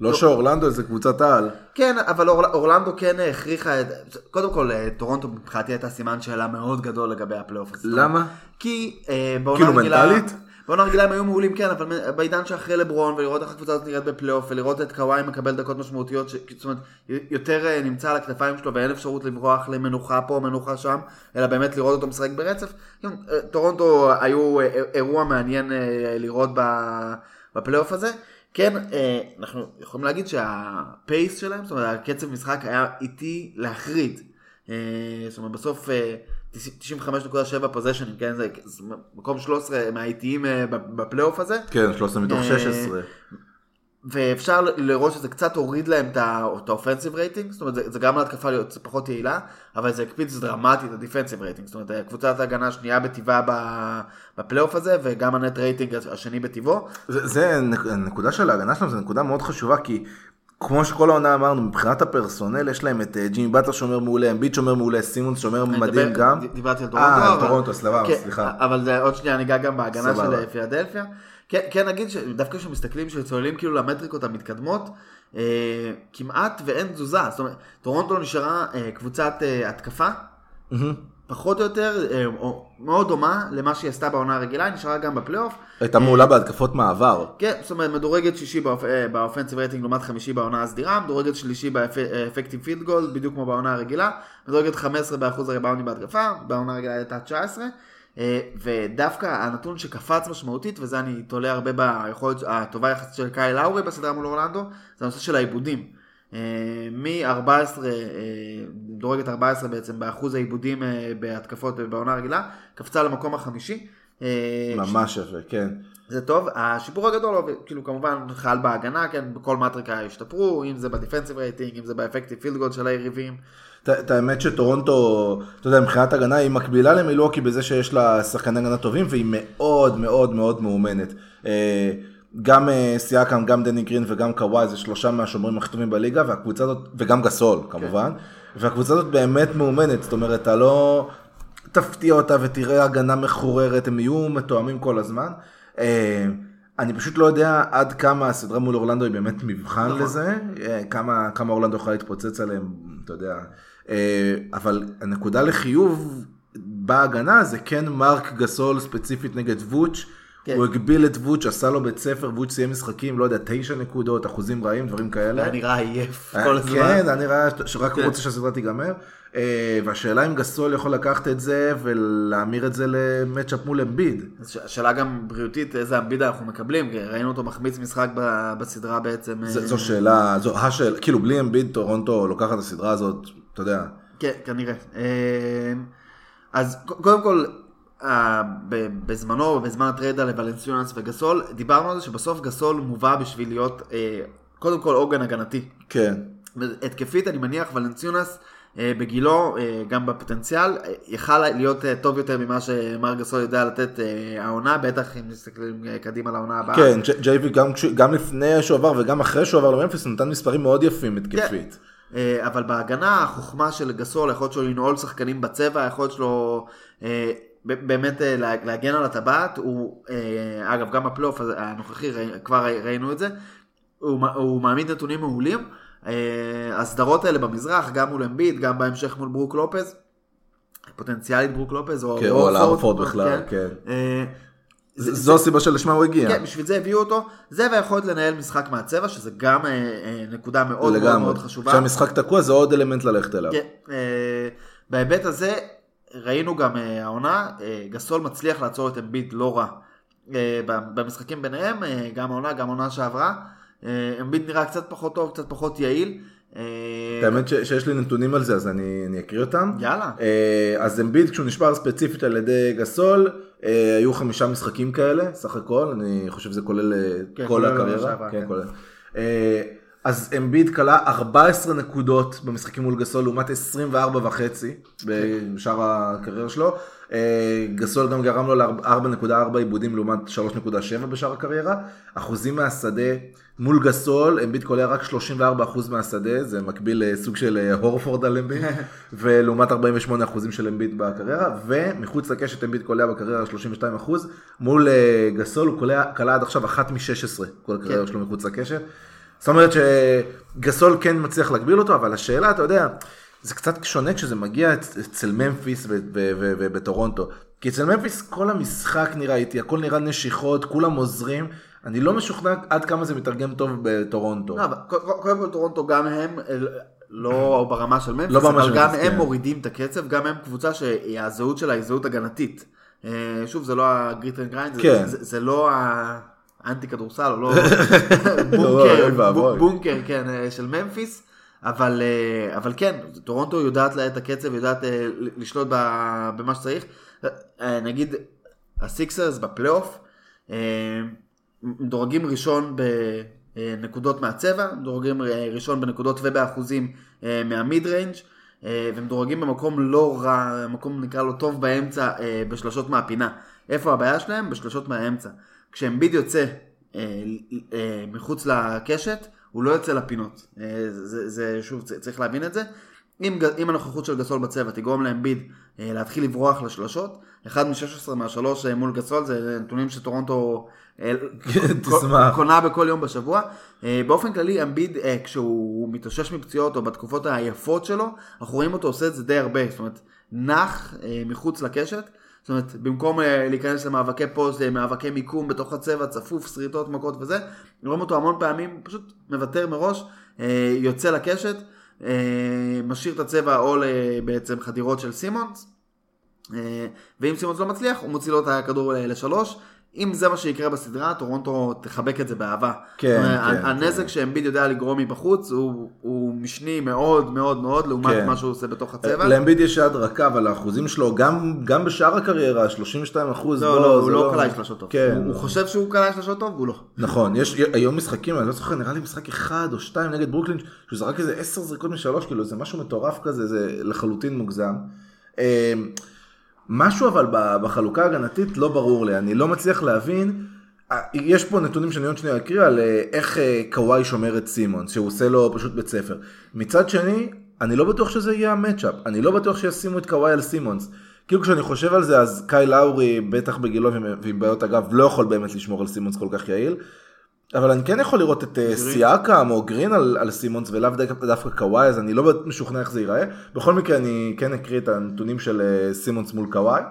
לא שאורלנדו זה קבוצת על. כן, אבל אורל- אורלנדו כן הכריחה את... קודם כל, טורונטו מבחינתי הייתה סימן שאלה מאוד גדול לגבי הפלייאוף. למה? כי אה, בעונה כאילו רגילה... מנטלית? בעונה רגילה הם היו מעולים, כן, אבל בעידן שאחרי לברון, ולראות איך הקבוצה הזאת נראית בפלייאוף, ולראות את קוואי מקבל דקות משמעותיות, ש... זאת אומרת, יותר אה, נמצא על הכתפיים שלו, ואין אפשרות לברוח למנוחה פה, מנוחה שם, אלא באמת לראות אותו משחק ברצף. כן, אה, טורונטו היו אה, אירוע מעניין לראות בפלייאוף הזה. כן, אנחנו יכולים להגיד שה pace שלהם, זאת אומרת, הקצב משחק היה איטי להחריד. זאת אומרת, בסוף 95.7 פוזיישנים, כן, זה זה מקום 13 מהאיטיים אה, בפלייאוף הזה. כן, 13 מתוך אה, 16. ואפשר לראות שזה קצת הוריד להם את ה offensive rating, זאת אומרת זה, זה גם להתקפה להיות פחות יעילה, אבל זה הקפיץ דרמטית את ה defensive rating, זאת אומרת קבוצת ההגנה השנייה בטיבה בפלייאוף הזה, וגם ה net rating השני בטיבו. זה, זה נק- הנקודה של ההגנה שלנו, זו נקודה מאוד חשובה, כי כמו שכל העונה אמרנו, מבחינת ה personnel, יש להם את אה, ג'ימי באטלר שומר מעולה, אמביט שומר מעולה, סימונס שומר אני מדהים גם. דיברתי על טורונטו. אה, על טורונטו, סבבה, כן, סליחה. אבל עוד שנייה ניגע גם בהגנה. של פילדלפיה. כן, כן נגיד שדווקא כשמסתכלים, כשצוללים כאילו למטריקות המתקדמות, אה, כמעט ואין תזוזה. זאת אומרת, טורונטו נשארה אה, קבוצת אה, התקפה. פחות או יותר, אה, או, מאוד דומה למה שהיא עשתה בעונה הרגילה, היא נשארה גם בפלייאוף. הייתה מעולה בהתקפות מעבר. כן, זאת אומרת, מדורגת שישי באופ... אה, ב offensive rating לעומת חמישי בעונה הסדירה, מדורגת שלישי ב effective field goal, בדיוק כמו בעונה הרגילה, מדורגת 15 באחוז הריבאונדים בהתקפה, בעונה הרגילה הייתה 19, אה, ודווקא הנתון שקפץ משמעותית, וזה אני תולה הרבה ביכולת הטובה יחסית של קייל לאורי בסדרה מול אורלנדו, זה הנושא של האיבודים. מ-14, מדורגת 14 בעצם, באחוז העיבודים אה, בהתקפות בעונה הרגילה, קפצה למקום החמישי. אה, ממש יפה, כן. זה טוב, השיפור הגדול, כאילו כמובן חל בהגנה, כן, בכל מטריקה השתפרו, אם זה בדיפנסיב רייטינג, אם זה באפקטיב פילד גולד של היריבים. את- האמת שטורונטו, אתה יודע, מבחינת הגנה היא מקבילה למילואקי בזה שיש לה שחקני הגנה טובים והיא מאוד מאוד מאוד מאומנת. גם אה, סיאקם, גם דני גרין וגם קוואי זה שלושה מהשומרים הכי טובים בליגה והקבוצה הזאת, וגם גסול כמובן, והקבוצה הזאת באמת מאומנת, זאת אומרת, אתה לא תפתיע אותה ותראה הגנה מחוררת, הם יהיו מתואמים כל הזמן. אה, אני פשוט לא יודע עד כמה הסדרה מול אורלנדו היא באמת מבחן נכון. לזה, אה, כמה, כמה אורלנדו יכולה להתפוצץ עליהם, אתה יודע. אבל הנקודה לחיוב בהגנה זה כן מרק גסול ספציפית נגד וואץ'. כן. הוא הגביל את וואץ', עשה לו בית ספר, וואץ' סיים משחקים, לא יודע, תשע נקודות, אחוזים רעים, דברים כאלה. היה נראה עייף אה, כל הזמן. כן, היה נראה שרק הוא כן. רוצה שהסדרה תיגמר. אה, והשאלה אם גסול יכול לקחת את זה ולהמיר את זה למצ'אפ מול אמביד. השאלה גם בריאותית, איזה אמבידה אנחנו מקבלים, כי ראינו אותו מחמיץ משחק בסדרה בעצם. ז- אה, זו שאלה, זו השאלה, כאילו בלי אמביד טורונטו לוקחת את הסדרה הזאת, אתה יודע. כן, כנראה. אה, אז קודם כל, ב- בזמנו, בזמן הטריידה לוולנסיונס וגסול, דיברנו על זה שבסוף גסול מובא בשביל להיות אה, קודם כל עוגן הגנתי. כן. התקפית אני מניח ולנציונס אה, בגילו, אה, גם בפוטנציאל, אה, יכל להיות אה, טוב יותר ממה שמר גסול יודע לתת אה, העונה, בטח אם מסתכלים אה, קדימה לעונה הבאה. כן, ג'- ג'יי.וי גם, גם לפני שהוא עבר וגם אחרי שהוא עבר לממפיס נתן מספרים מאוד יפים התקפית. אה, אבל בהגנה החוכמה של גסול, היכולת שלו לנעול שחקנים בצבע, היכולת שלו אה, באמת אה, לה- להגן על הטבעת, הוא, אה, אגב גם בפלייאוף הזה- הנוכחי כבר ראי- ראינו את זה, הוא, הוא מעמיד נתונים מעולים. אה, הסדרות האלה במזרח, גם מול אמביט, גם בהמשך מול ברוק לופז, פוטנציאלית ברוק לופז, או, כן, או על אורפורד בכלל, כן. אה, זה- זו הסיבה שלשמה הוא הגיע. כן, בשביל זה הביאו אותו. זה והיכולת לנהל משחק מהצבע, שזה גם אה, אה, נקודה מאוד מאוד. מאוד חשובה. כשהמשחק תקוע זה עוד אלמנט ללכת אליו. כן, אה, בהיבט הזה ראינו גם אה, העונה, אה, גסול מצליח לעצור את אמביט לא רע אה, במשחקים ביניהם, גם העונה, גם העונה שעברה. אמביט נראה קצת פחות טוב, קצת פחות יעיל. האמת ש- שיש לי נתונים על זה אז אני אני אקריא אותם. יאללה. אז אמביד כשהוא נשבר ספציפית על ידי גסול היו חמישה משחקים כאלה סך הכל אני חושב שזה כולל כן, כל הקריירה. כן, כן. כולל. אה, אז אמביד כלה 14 נקודות במשחקים מול גסול לעומת 24 וחצי בשאר הקריירה שלו. אה, גסול גם גרם לו ל-4.4 עיבודים לעומת 3.7 בשאר הקריירה. אחוזים מהשדה מול גסול, אמביד קולע רק 34% מהשדה, זה מקביל לסוג של אה, הורפורד על אמביד, ולעומת 48% של אמביד בקריירה, ומחוץ לקשת אמביד קולע בקריירה 32%, מול אה, גסול הוא קולע, קלע עד עכשיו אחת מ-16, כל הקריירה שלו מחוץ לקשת. זאת אומרת שגסול כן מצליח להגביל אותו, אבל השאלה, אתה יודע, זה קצת שונה כשזה מגיע אצ- אצל ממפיס ובטורונטו. כי אצל ממפיס כל המשחק נראה איתי, הכל נראה נשיכות, כולם עוזרים. אני לא משוכנע עד כמה זה מתרגם טוב בטורונטו. לא, קודם כל טורונטו גם הם, לא ברמה של ממפיס, לא אבל גם הם כן. מורידים את הקצב, גם הם קבוצה שהזהות שלה היא זהות הגנתית. אה, שוב, זה לא ה grit and grind. זה- זה לא האנטי כדורסל, או לא אוי בונקר, כן, אה, של ממפיס. אבל, אה, אבל כן, טורונטו יודעת להאט את הקצב, יודעת אה, לשלוט במה שצריך. נגיד, הסיקסרס בפלייאוף, מדורגים ראשון בנקודות מהצבע, מדורגים אה, ראשון בנקודות ובאחוזים מה mid range ומדורגים במקום לא רע, מקום נקרא לו טוב באמצע בשלושות מהפינה. איפה הבעיה שלהם? בשלושות מהאמצע. כשאמביד יוצא אה, אה, מחוץ לקשת, הוא לא יוצא לפינות. אה, זה, זה שוב, צריך להבין את זה. אם, אם הנוכחות של גסול בצבע תגרום לאמביד אה, להתחיל לברוח לשלושות, אחד מ-16 מהשלוש אה, מול גסול זה נתונים שטורונטו אה. קונה בכל יום בשבוע. אה, באופן כללי אמביד אה, כשהוא מתאושש מפציעות או בתקופות היפות שלו, אנחנו רואים אותו עושה את זה די הרבה, זאת אומרת נח אה, מחוץ לקשת. זאת אומרת, במקום אה, להיכנס למאבקי פוסט, אה, מאבקי מיקום בתוך הצבע, צפוף, שריטות, מכות וזה, רואים אותו המון פעמים, פשוט מוותר מראש, אה, יוצא לקשת, משאיר את הצבע או בעצם חדירות של סימונס, ואם סימונס לא מצליח, הוא מוציא לו את הכדור לשלוש. אם זה מה שיקרה בסדרה, טורונטו תחבק את זה באהבה. כן, אומרת, כן, הנזק כן. שאמביד יודע לגרום מבחוץ הוא, הוא משני מאוד מאוד מאוד לעומת כן. מה שהוא עושה בתוך הצבע. לאמביד יש יד רכה, אבל האחוזים שלו, גם, גם בשאר הקריירה, 32 אחוז, לא, לא, הוא לא קלע שלושות טוב. כן. הוא, הוא חושב שהוא קלע שלושות טוב, והוא לא. נכון, יש היום משחקים, אני לא זוכר, נראה לי משחק אחד או שתיים נגד ברוקלין, שהוא זרק איזה עשר זריקות משלוש, כאילו זה משהו מטורף כזה, זה לחלוטין מוגזם. משהו אבל בחלוקה ההגנתית לא ברור לי, אני לא מצליח להבין, אה, יש פה נתונים שאני עוד שנייה אקריא על אה, איך אה, קוואי שומר את סימונס, שהוא עושה לו פשוט בית ספר. מצד שני, אני לא בטוח שזה יהיה ה matchup, אני לא בטוח שישימו את קוואי על סימונס. כאילו כשאני חושב על זה, אז קייל לאורי, בטח בגילו ועם בעיות הגב, לא יכול באמת לשמור על סימונס כל כך יעיל. אבל אני כן יכול לראות את אה, סיאקם או גרין על, על סימונס ולאו דווקא, קוואי, אז אני לא משוכנע איך זה ייראה. בכל מקרה אני כן אקריא את הנתונים של אה, סימונס מול קוואי.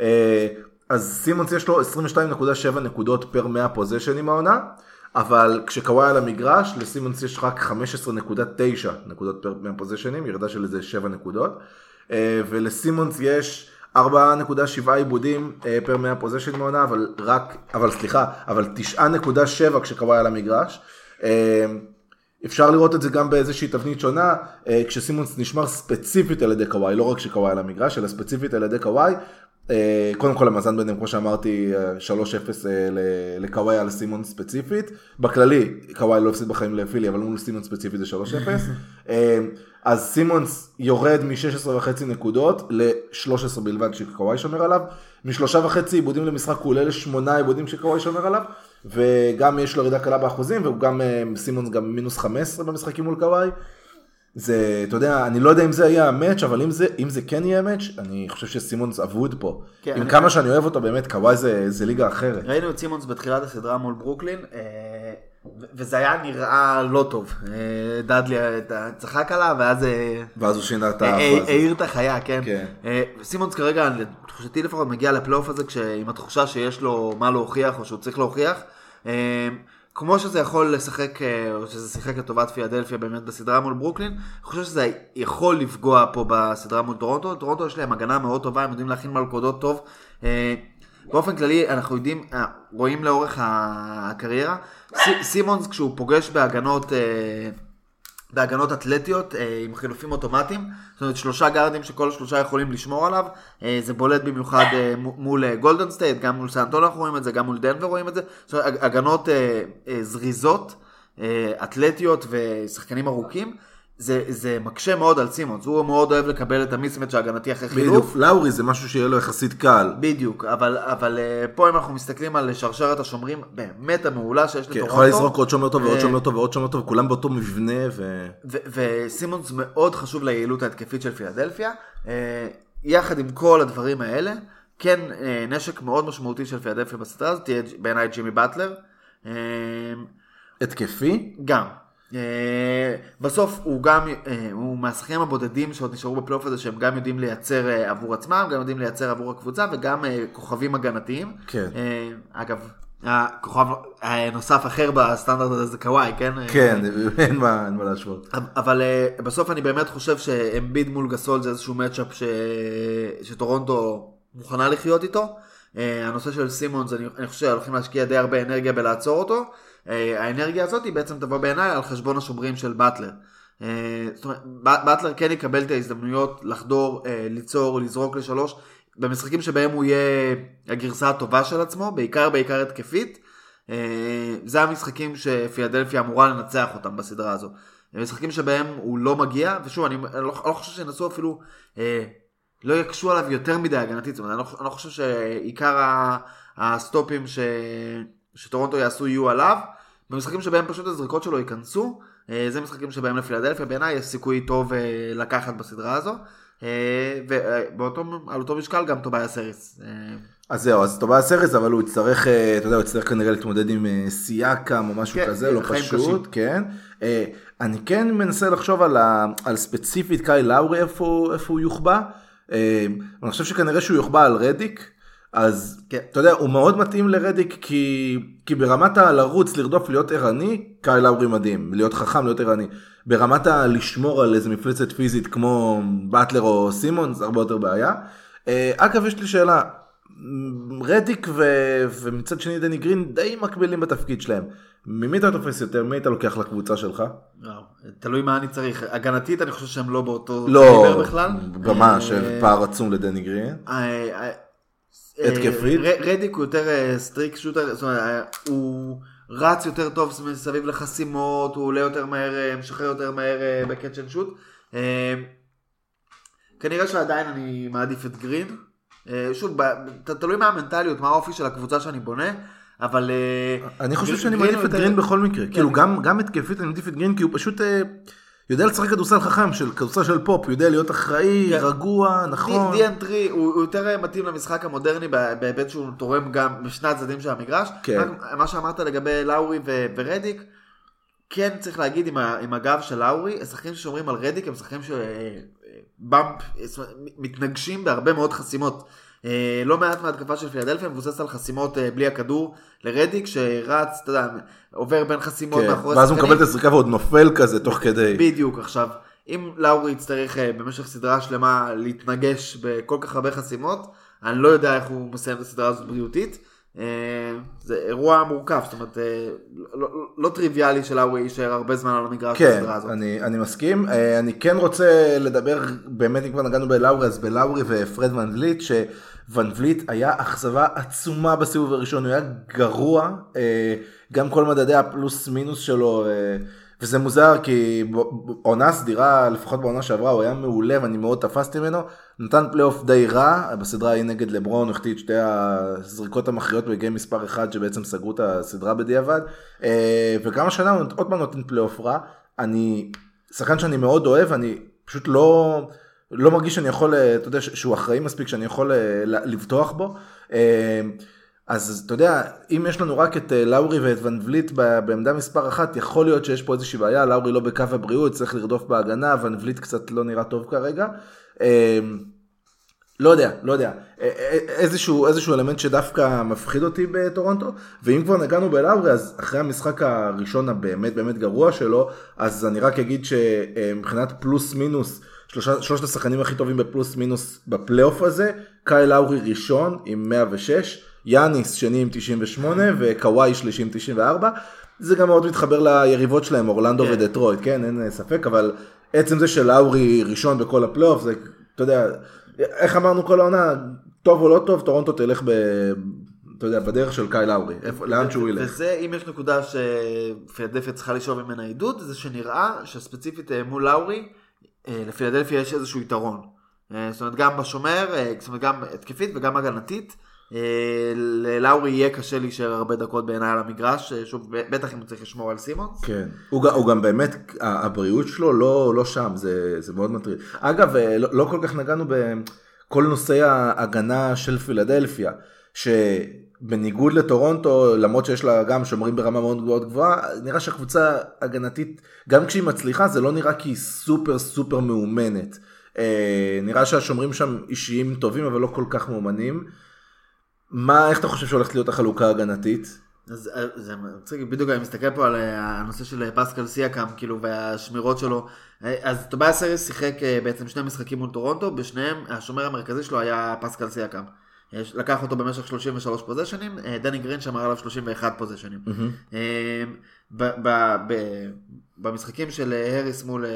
אה, אז סימונס יש לו 22.7 נקודות פר 100 פוזיישנים העונה, אבל כשקוואי על המגרש, לסימונס יש רק 15.9 נקודות פר 100 פוזיישנים, ירידה של איזה 7 נקודות. ולסימונס יש 4.7 עיבודים אה, פר 100 פוזיישנים העונה, אבל רק, אבל סליחה, אבל 9.7 כשקוואי על המגרש. אה, אפשר לראות את זה גם באיזושהי תבנית שונה, אה, כשסימונס נשמר ספציפית על ידי קוואי, לא רק כשקוואי על המגרש, אלא ספציפית על ידי קוואי. קודם כל המאזן ביניהם, כמו שאמרתי, אה, 3-0 אה, ל- לקוואי על סימון ספציפית. בכללי, קוואי לא הפסיד בחיים לפילי, אבל מול סימון ספציפית זה 3-0. אז סימונס יורד מ-16.5 נקודות ל-13 בלבד שקוואי שומר עליו. משלושה וחצי עיבודים למשחק הוא עולה לשמונה עיבודים שקוואי שומר עליו. וגם יש לו ירידה קלה באחוזים, והוא גם, אה, סימונס גם מינוס 15 במשחקים מול קוואי. זה, אתה יודע, אני לא יודע אם זה יהיה המאץ', אבל אם זה, אם זה כן יהיה מאץ', אני חושב שסימונס אבוד פה. כן, עם אני- כמה שאני אוהב אותו, באמת, קוואי זה, זה ליגה אחרת. ראינו את סימונס בתחילת הסדרה מול ברוקלין, אה, וזה היה נראה לא טוב. אה, דאדלי צחק עליו, ואז אה, ואז הוא שינה את אה, אה. העיר את החיה, כן. כן. סימונס כרגע, לתחושתי לפחות, מגיע לפלייאוף הזה עם התחושה שיש לו מה להוכיח, או שהוא צריך להוכיח. כמו שזה יכול לשחק, או שזה שיחק לטובת פילדלפיה באמת בסדרה מול ברוקלין, אני חושב שזה יכול לפגוע פה בסדרה מול טורונטו. טורונטו יש להם הגנה מאוד טובה, הם יודעים להכין מלכודות טוב. באופן כללי אנחנו יודעים, אה, רואים לאורך הקריירה, סי- סימונס כשהוא פוגש בהגנות, אה, בהגנות אתלטיות אה, עם חילופים אוטומטיים, זאת אומרת שלושה גארדים שכל השלושה יכולים לשמור עליו, זה בולט במיוחד מול גולדן סטייט, גם מול סנטון אנחנו רואים את זה, גם מול דנבר רואים את זה, זאת אומרת הג- הגנות זריזות, אתלטיות ושחקנים ארוכים. זה, זה מקשה מאוד על סימונס, הוא מאוד אוהב לקבל את ה mismatch ההגנתי אחרי חילוף. בדיוק, לאורי זה משהו שיהיה לו יחסית קל. בדיוק, אבל, אבל אה, פה אם אנחנו מסתכלים על שרשרת השומרים באמת המעולה שיש כן, לטורונטו, יכול לזרוק עוד שומר טוב ועוד אה, שומר טוב ועוד שומר טוב, כולם באותו מבנה ו... ו- וסימונס מאוד חשוב ליעילות ההתקפית של פילדלפיה. אה, יחד עם כל הדברים האלה, כן נשק מאוד משמעותי של פילדלפיה בסדרה הזאת, תהיה בעיניי ג'ימי באטלר. התקפי? גם. אה, בסוף הוא גם, אה, הוא מהשחקנים הבודדים שעוד נשארו בפלייאוף הזה שהם גם יודעים לייצר אה, עבור עצמם, גם יודעים לייצר עבור הקבוצה וגם כוכבים הגנתיים. כן. אגב, הכוכב הנוסף אחר בסטנדרט הזה זה קוואי, כן? כן, אין מה אין מה להשוות. אבל בסוף אני באמת חושב שאמביד מול גסול זה איזשהו מצ'אפ ש... שטורונטו מוכנה לחיות איתו. הנושא של סימונס, אני, אני חושב שהולכים להשקיע די הרבה אנרגיה בלעצור אותו. אה, האנרגיה הזאת היא בעצם תבוא בעיניי על חשבון השומרים של באטלר. אה, זאת אומרת, באטלר כן יקבל את ההזדמנויות לחדור, אה, ליצור, לזרוק לשלוש, במשחקים שבהם הוא יהיה הגרסה הטובה של עצמו, בעיקר בעיקר התקפית. זה המשחקים שפילדלפיה אמורה לנצח אותם בסדרה הזו. משחקים שבהם הוא לא מגיע, ושוב, אני, לא, לא חושב שינסו אפילו, אה, לא יקשו עליו יותר מדי הגנתית, זאת אומרת, אני לא, אני לא חושב שעיקר הסטופים ש, שטורונטו יעשו יהיו עליו. במשחקים שבהם פשוט הזריקות שלו ייכנסו, אה, זה משחקים שבהם לפילדלפיה בעיניי יש סיכוי טוב אה, לקחת בסדרה הזו. אה, ועל אותו משקל גם טוביה סריס. אה, אז זהו, אז טובה סרס, אבל הוא יצטרך, אתה יודע, הוא יצטרך כנראה להתמודד עם סייקם או משהו כן, כזה, לא חיים פשוט. כן. אני כן מנסה לחשוב על, ה, על ספציפית קאי לאורי, איפה, איפה הוא יוחבא. אני חושב שכנראה שהוא יוחבא על רדיק, אז כן. אתה יודע, הוא מאוד מתאים לרדיק, כי, כי ברמת הלרוץ, לרדוף, להיות ערני, קאי לאורי מדהים, להיות חכם, להיות ערני. ברמת הלשמור על איזה מפלצת פיזית כמו באטלר או סימון, זה הרבה יותר בעיה. אה, אגב, יש לי שאלה, רדיק ו... ומצד שני דני גרין די מקבילים בתפקיד שלהם. ממי אתה תופס יותר? מי אתה לוקח לקבוצה שלך? תלוי מה אני צריך. הגנתית אני חושב שהם לא באותו לא. ממש, אה, פער עצום לדני גרין. התקפית? אה, רדיק הוא יותר אה, streak shooter, זאת אומרת, אה, הוא רץ יותר טוב מסביב לחסימות, הוא עולה יותר מהר, משחרר יותר מהר ב catch and shoot. אה, כנראה שעדיין אני מעדיף את גרין. שוב, תלוי מה המנטליות, מה האופי של הקבוצה שאני בונה, אבל... אני חושב שאני מעדיף את גרין בכל מקרה. כן. כאילו גם התקפית אני מעדיף את גרין כי הוא פשוט יודע לשחק כדורסל חכם, של כדורסל של פופ, הוא יודע להיות אחראי, כן. רגוע, נכון. D and three הוא הוא יותר אה, מתאים למשחק המודרני בה- בהיבט שהוא תורם גם בשני הצדדים של המגרש. כן. מה שאמרת לגבי לאורי ו- ורדיק, כן צריך להגיד עם, ה- עם הגב של לאורי, השחקנים ששומרים על רדיק הם שחקנים שבאמת, מתנגשים בהרבה מאוד חסימות. אה, לא מעט מההתקפה של פילדלפיה מבוססת על חסימות אה, בלי הכדור לרדיק שרץ, אתה יודע, עובר בין חסימות כן. מאחורי ואז הוא שחקנים. מקבל את הזריקה ועוד נופל כזה תוך כדי. בדיוק, עכשיו, אם לאורי יצטרך אה, במשך סדרה שלמה להתנגש בכל כך הרבה חסימות, אני לא יודע איך הוא מסיים את הסדרה הזאת בריאותית, זה אירוע מורכב, זאת אומרת, אה, לא, לא, לא טריוויאלי שלאורי יישאר הרבה זמן על המגרש כן, בסדרה הזאת. אני, אני מסכים. אה, אני כן רוצה לדבר, באמת אם כבר נגענו בלאורי, אז בלאורי ופרד ון וליט, שוון וליט היה אכזבה עצומה בסיבוב הראשון, הוא היה גרוע, אה, גם כל מדדי הפלוס מינוס שלו, אה, וזה מוזר כי עונה סדירה, לפחות בעונה שעברה, הוא היה מעולה ואני מאוד תפסתי ממנו, נתן פלייאוף די רע, בסדרה ההיא נגד לברון, הוא החטיא את שתי הזריקות המכריעות ב game מספר 1 שבעצם סגרו את הסדרה בדיעבד, אה, וגם השנה הוא עוד פעם נותן פלייאוף רע, אני, שחקן שאני מאוד אוהב, אני פשוט לא, לא מרגיש שאני יכול, אה, אתה יודע, שהוא אחראי מספיק שאני יכול אה, לבטוח בו. אה, אז אתה יודע, אם יש לנו רק את אה, לאורי ואת ון וליט בעמדה מספר אחת, יכול להיות שיש פה איזושהי בעיה, לאורי לא בקו הבריאות, צריך לרדוף בהגנה, ון וליט קצת לא נראה טוב כרגע. אה, לא יודע, לא יודע, איזשהו, איזשהו אלמנט שדווקא מפחיד אותי בטורונטו, ואם כבר נגענו בלאורי, אז אחרי המשחק הראשון הבאמת באמת גרוע שלו, אז אני רק אגיד שמבחינת פלוס מינוס, שלושה, שלושת השחקנים הכי טובים בפלוס מינוס בפלייאוף הזה, קייל לאורי ראשון עם 106, יאניס שני עם 98 וקוואי שלישי עם 94. זה גם מאוד מתחבר ליריבות שלהם, אורלנדו כן. ודטרויט, כן, אין אה, ספק, אבל עצם זה שלאורי ראשון בכל הפלייאוף, זה, אתה יודע, איך אמרנו כל העונה, טוב או לא טוב, טורונטו תלך ב... אתה יודע, בדרך של קייל לאורי, איפה- לאן שהוא ילך. וזה, אם יש נקודה שפילדלפיה צריכה לשאוב ממנה עידוד, זה שנראה שספציפית אה, מול לאורי, אה, לפילדלפיה יש איזשהו יתרון. זאת אומרת, גם בשומר, זאת אומרת, גם התקפית וגם הגנתית. אה, ללאורי יהיה קשה להישאר הרבה דקות בעיניי על המגרש, אה, שוב, בטח אם הוא צריך לשמור על סימונס. כן, הוא, הוא גם באמת, הבריאות שלו לא, לא שם, זה, זה מאוד מטריד. אגב, אה, לא, לא כל כך נגענו בכל נושא ההגנה של פילדלפיה, שבניגוד לטורונטו, למרות שיש לה גם שומרים ברמה מאוד מאוד גבוהה, נראה שהקבוצה הגנתית, גם כשהיא מצליחה, זה לא נראה כי היא סופר סופר מאומנת. אה, נראה שהשומרים שם אישיים טובים, אבל לא כל כך מאומנים. מה, איך אתה חושב שהולכת להיות החלוקה ההגנתית? אז אה, זה מצחיק, בדיוק אני מסתכל פה על אה, הנושא של פסקל סיאקאם, כאילו, והשמירות שלו. אה, אז טוביאס האריס שיחק אה, בעצם שני משחקים מול טורונטו, בשניהם השומר המרכזי שלו היה פסקל סיאקאם. אה, לקח אותו במשך 33 פוזיישנים, אה, דני גרין שמר עליו 31 פוזיישנים. אה, ב- ב- ב- במשחקים של אה, האריס מול, אה,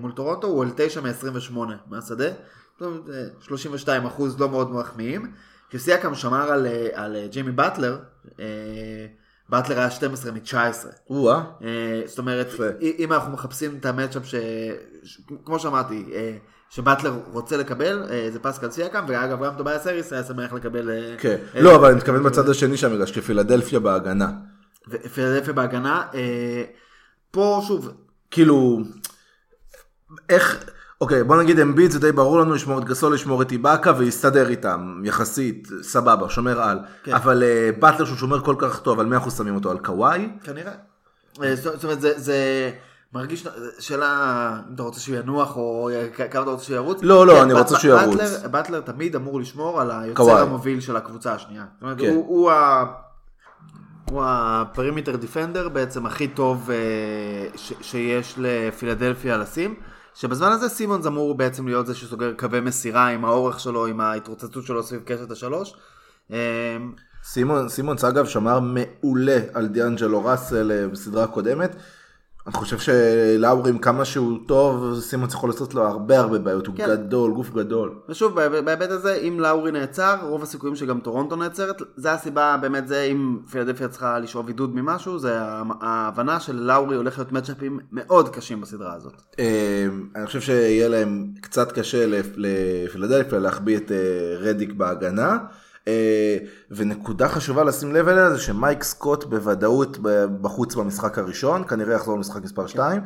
מול טורונטו הוא על 9 מ-28 מהשדה, זאת אומרת, אה, 32 אחוז לא מאוד מחמיאים. כשסיאקאם שמר על, אה, על אה, ג'ימי באטלר, אה, באטלר היה 12 מ-19. או-אה. אה, זאת אומרת. אם אנחנו מחפשים את ה matchup ש... ש- כמו שאמרתי, שבאטלר רוצה לקבל, זה פסקל סיאקאם, ואגב גם טוביאס האריס היה שמח לקבל... כן. לא, אבל אני מתכוון בצד השני של המגרש, כפילדלפיה בהגנה. ופילדלפיה בהגנה. פה שוב, כאילו, איך, אוקיי, בוא נגיד אמביט זה די ברור לנו לשמור את גסול, לשמור את איבאקה ויסתדר איתם, יחסית, סבבה, שומר על. כן. אבל אה, באטלר שהוא שומר כל כך טוב, על מי אנחנו שמים אותו? על קוואי? כנראה. אה, זאת אומרת, זה, זה מרגיש, שאלה אם אתה רוצה שהוא ינוח או כמה אתה רוצה שהוא ירוץ. לא, לא, כן, אני רוצה שהוא ירוץ. באטלר- באטלר תמיד אמור לשמור על היוצר קוואי. המוביל של הקבוצה השנייה. זאת אומרת, כן. הוא, הוא, ה... הוא ה perimeter defender בעצם הכי טוב אה, ש, שיש לפילדלפיה לשים. שבזמן הזה סימונס אמור בעצם להיות זה שסוגר קווי מסירה עם האורך שלו, עם ההתרוצצות שלו סביב קשת השלוש. אה, סימון, סימונס אגב שמר מעולה על דיאנג'לו ראסל אה, בסדרה הקודמת. אני חושב שלאורי עם כמה שהוא טוב, סימונס יכול לעשות לו הרבה הרבה בעיות, הוא כן. גדול, גוף גדול. ושוב, בהיבט הזה, אם לאורי נעצר, רוב הסיכויים שגם טורונטו נעצרת. זה הסיבה, באמת, זה אם פילדלפיה צריכה לשאוב עידוד ממשהו, זה ההבנה של לאורי הולך להיות מצ'אפים מאוד קשים בסדרה הזאת. אה, אני חושב שיהיה להם קצת קשה לפ- לפילדלפיה להחביא את אה, רדיק בהגנה. אה, ונקודה חשובה לשים לב אליה זה שמייק סקוט בוודאות בחוץ במשחק הראשון, כנראה יחזור למשחק מספר 2.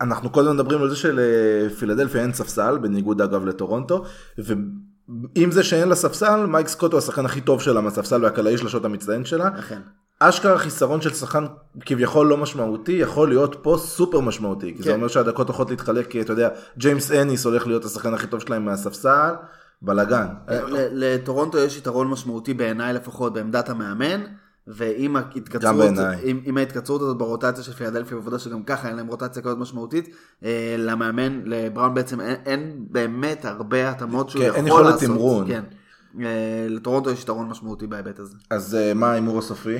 אנחנו קודם מדברים על זה שלפילדלפיה אין ספסל, בניגוד אגב לטורונטו, ועם זה שאין לה ספסל, מייק סקוט הוא השחקן הכי טוב שלה מהספסל והקלעי שלשות המצטיין שלה. אכן. אשכרה חיסרון של שחקן כביכול לא משמעותי יכול להיות פה סופר משמעותי כי זה כן. אומר שהדקות הולכות להתחלק כי אתה יודע ג'יימס אניס הולך להיות השחקן הכי טוב שלהם מהספסל בלאגן. ל- לטורונטו יש יתרון משמעותי בעיניי לפחות בעמדת המאמן. ועם ההתקצרות. עם, עם ההתקצרות הזאת ברוטציה של פילדלפיה, בעובדה שגם ככה אין להם רוטציה כזאת משמעותית, אה, למאמן, לבראון בעצם אין, אין באמת הרבה התאמות שהוא כן, יכול אין יכולת לעשות. תמרון. כן. אה, לטורונטו יש יתרון משמעותי בהיבט הזה. אז אה, מה ההימור הסופי?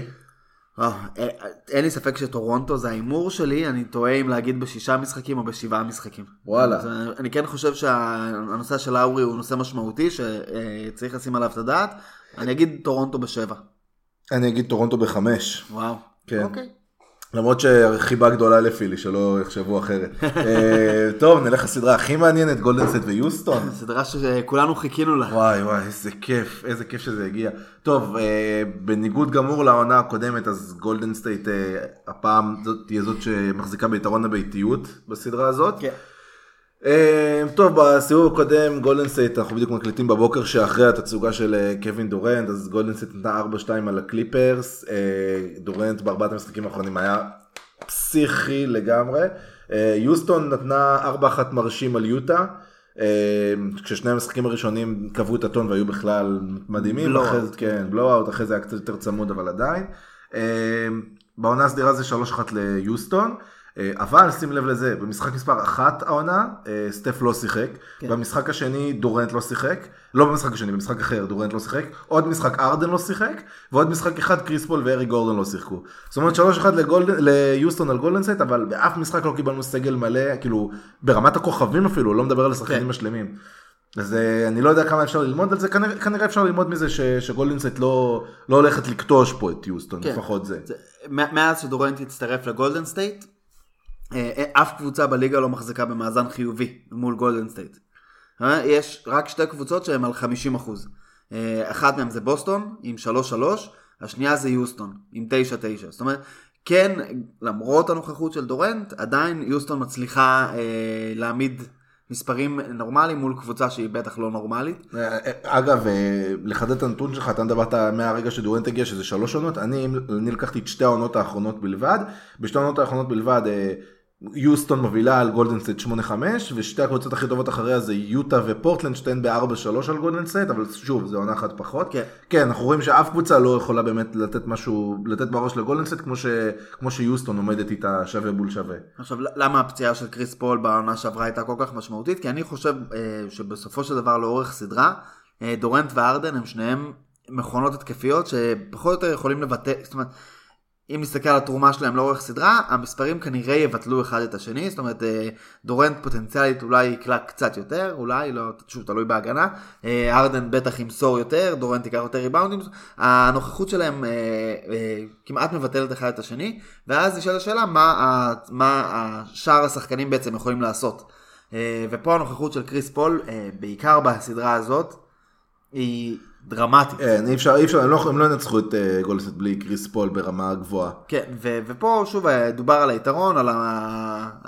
אה, אה, אין לי ספק שטורונטו זה ההימור שלי, אני תוהה אם להגיד בשישה משחקים או בשבעה משחקים. וואלה. אני- אני כן חושב שהנושא של לאורי הוא נושא משמעותי שצריך לשים עליו את הדעת. אני אגיד טורונטו בשבע. אני אגיד טורונטו בחמש. וואו. כן. אוקיי. למרות שחיבה גדולה לפילי, שלא יחשבו אחרת. אה, טוב, נלך לסדרה הכי מעניינת, גולדן סטייט יוסטון. סדרה שכולנו חיכינו לה. וואי וואי, איזה כיף, איזה כיף שזה הגיע. טוב, אה, בניגוד גמור לעונה הקודמת, אז גולדן סטייט אה, הפעם זאת תהיה זאת שמחזיקה ביתרון הביתיות בסדרה הזאת. כן. אה, טוב, בסיבוב הקודם גולדן סטייט, אנחנו בדיוק מקליטים בבוקר שאחרי התצוגה של אה, קווין דורנט, אז גולדן סטייט נתנה 4-2 על הקליפרס, אה, דורנט בארבעת המשחקים האחרונים היה פסיכי לגמרי. יוסטון נתנה 4-1 מרשים על יוטה. כששני המשחקים הראשונים קבעו את הטון והיו בכלל מדהימים, זה- כן, blowout, אחרי זה היה קצת יותר צמוד אבל עדיין. בעונה הסדירה זה 3-1 ליוסטון, אבל שים לב לזה, במשחק מספר 1 העונה, אה, סטף לא שיחק, כן. במשחק השני דורנט לא שיחק, לא במשחק השני, במשחק אחר דורנט לא שיחק, עוד משחק הארדן לא שיחק, ועוד משחק אחד קריס פול ואריק גורדון לא שיחקו. זאת אומרת 3-1 לגולדן- ליוסטון על גולדן סטייט, אבל באף משחק לא קיבלנו סגל מלא, כאילו ברמת הכוכבים אפילו, לא מדבר על השחקנים כן. השלמים. אז אה, אני לא יודע כמה אפשר ללמוד על זה, כנראה, כנראה אפשר ללמוד מזה ש, שגולדן סטייט לא, לא הולכת לקטוש פה את יוסטון, כן. לפחות זה. זה- מאז שדורנט הצטרף לגולדן סטייט, אה, אה, אף קבוצה בליגה לא מחזיקה במאזן חיובי מול גולדן סטייט. אה, יש רק שתי קבוצות שהן על 50 אחוז. אחת מהן זה בוסטון עם 3-3, השנייה זה יוסטון עם 9-9. זאת אומרת, כן, למרות הנוכחות של דורנט, עדיין יוסטון מצליחה אה, להעמיד מספרים נורמליים מול קבוצה שהיא בטח לא נורמלית. אה, אגב, אה, לחדד את הנתון שלך, אתה מדבר מהרגע שדורנט הגיע, שזה שלוש עונות, אני, אני לקחתי את שתי העונות האחרונות בלבד, בשתי העונות האחרונות בלבד, אה, יוסטון מובילה על גולדן סטייט 8-5, ושתי הקבוצות הכי טובות אחריה זה יוטה ופורטלנד, שתיהן ב-4-3 על גולדן סטייט, אבל שוב, זה עונה אחת פחות. כן. כן, אנחנו רואים שאף קבוצה לא יכולה באמת לתת משהו, לתת בראש לגולדן סטייט, כמו, ש, כמו שיוסטון עומדת איתה שווה בול שווה. עכשיו, למה הפציעה של קריס פול בעונה שעברה הייתה כל כך משמעותית? כי אני חושב אה, שבסופו של דבר לאורך סדרה, אה, דורנט והארדן הם שניהם מכונות התקפיות שפחות או יותר יכולים לבטל, זאת אומרת, אם נסתכל על התרומה שלהם לאורך סדרה, המספרים כנראה יבטלו אחד את השני, זאת אומרת, אה, דורנט פוטנציאלית אולי יקלע קצת יותר, אולי, לא, שוב, תלוי בהגנה, אה, הארדן בטח ימסור יותר, דורנט ייקח יותר ריבאונדים, הנוכחות שלהם אה, אה, כמעט מבטלת אחד את השני, ואז נשאלת השאלה מה, מה שאר השחקנים בעצם יכולים לעשות. אה, ופה הנוכחות של קריס פול, אה, בעיקר בסדרה הזאת, היא דרמטית. כן, אי אפשר, אי אפשר, הם לא, הם לא ינצחו את אה, גולדן סטייט בלי קריס פול ברמה גבוהה. כן, ו- ופה שוב אה, דובר על היתרון, על ה-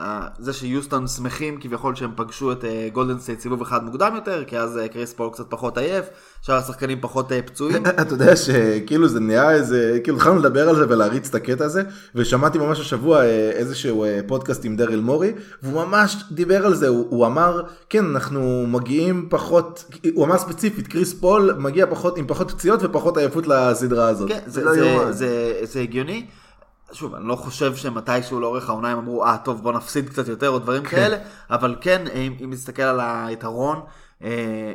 ה- זה שיוסטון שמחים כביכול שהם פגשו את אה, גולדן סטייט סיבוב אחד מוקדם יותר, כי אז אה, קריס פול קצת פחות עייף, שאר השחקנים פחות אה, פצועים. אתה יודע שכאילו זה נהיה איזה, כאילו התחלנו לדבר על זה ולהריץ את הקטע הזה, ושמעתי ממש השבוע אה, איזשהו אה, פודקאסט עם דרל מורי, והוא ממש דיבר על זה, הוא, הוא אמר, כן, אנחנו מגיעים פחות, הוא אמר ספציפית, קריס פול מגיע פחות, עם פחות פציעות ופחות עייפות לסדרה הזאת. כן, זה, לא זה, יאומן. זה, זה הגיוני. שוב, אני לא חושב שמתישהו לאורך העונה הם אמרו, אה, טוב, בוא נפסיד קצת יותר או דברים כאלה, אבל כן, אם, אם נסתכל על היתרון, אה,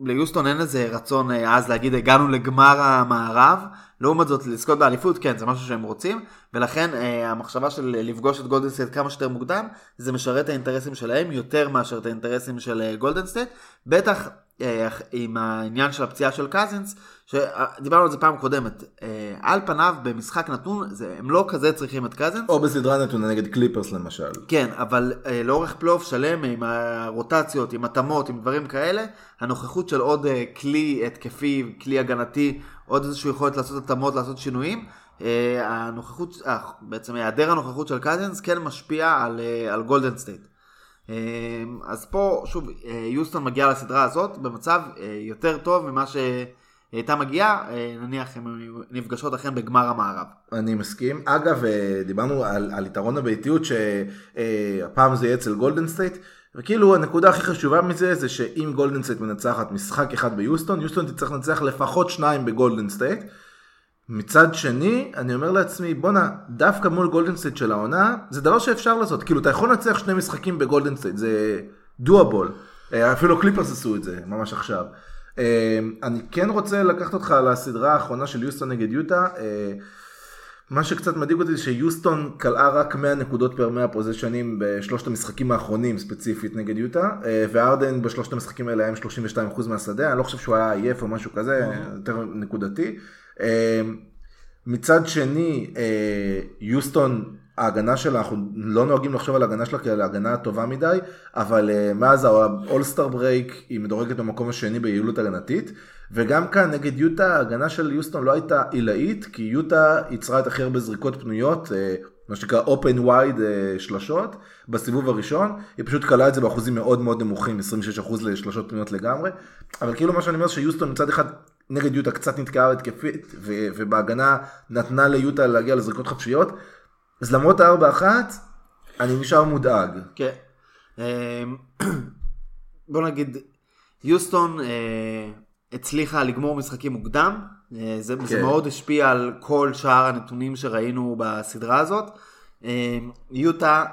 ליוסטון אין איזה רצון אה, אז להגיד, הגענו לגמר המערב, לעומת זאת, לזכות באליפות, כן, זה משהו שהם רוצים, ולכן אה, המחשבה של לפגוש את גולדן סטייט כמה שיותר מוקדם, זה משרת את האינטרסים שלהם יותר מאשר את האינטרסים של אה, גולדן סטייט, בטח אה, עם העניין של הפציעה של קזינס, שדיברנו על זה פעם קודמת, אה, על פניו במשחק נתון, זה, הם לא כזה צריכים את קזינס, או בסדרה נתונה נגד קליפרס למשל. כן, אבל אה, לאורך פלייאוף שלם, עם הרוטציות, עם התאמות, עם דברים כאלה, הנוכחות של עוד אה, כלי התקפי, כלי הגנתי, עוד איזושהי יכולת לעשות התאמות, לעשות שינויים, הנוכחות, בעצם היעדר הנוכחות של קזינס כן משפיע על, על גולדן סטייט. אז פה, שוב, יוסטון מגיעה לסדרה הזאת במצב יותר טוב ממה שהייתה מגיעה, אה, נניח הן נפגשות אכן בגמר המערב. אני מסכים. אגב, אה, דיברנו על, על יתרון הביתיות שהפעם זה יהיה אצל גולדן סטייט. וכאילו הנקודה הכי חשובה מזה זה שאם גולדן סטייט מנצחת משחק אחד ביוסטון, יוסטון תצטרך לנצח לפחות שניים בגולדן סטייט. מצד שני, אני אומר לעצמי, בואנה, דווקא מול גולדן סטייט של העונה, זה דבר שאפשר לעשות. כאילו, אתה יכול לנצח שני משחקים בגולדן סטייט, זה דואבול. אפילו קליפרס עשו את זה ממש עכשיו. אה, אני כן רוצה לקחת אותך לסדרה האחרונה של יוסטון נגד יוטה. אה, מה שקצת מדאיג אותי זה שיוסטון כלאה רק 100 נקודות פר 100 פוזיישנים בשלושת המשחקים האחרונים ספציפית נגד יוטה, אה, וארדן בשלושת המשחקים האלה היה עם 32% מהשדה, אני לא חושב שהוא היה עייף או משהו כזה, יותר נקודתי. אה, מצד שני, אה, יוסטון, ההגנה שלה, אנחנו לא נוהגים לחשוב על ההגנה שלה כעל הגנה טובה מדי, אבל מאז ה all-star break היא מדורגת במקום השני ביעילות הגנתית. וגם כאן נגד יוטה ההגנה של יוסטון לא הייתה עילאית כי יוטה ייצרה את הכי הרבה זריקות פנויות, אה, מה שנקרא open wide אה, שלשות בסיבוב הראשון, היא פשוט קלעה את זה באחוזים מאוד מאוד נמוכים, 26% לשלשות פנויות לגמרי, אבל כאילו מה שאני אומר שיוסטון מצד אחד נגד יוטה קצת נתקעה התקפית ובהגנה נתנה ליוטה להגיע לזריקות חפשיות, אז למרות הארבע אחת אני נשאר מודאג. כן. אמ, בוא נגיד יוסטון הצליחה לגמור משחקים מוקדם, אה, זה, כן. זה מאוד השפיע על כל שאר הנתונים שראינו בסדרה הזאת. אה, יוטה,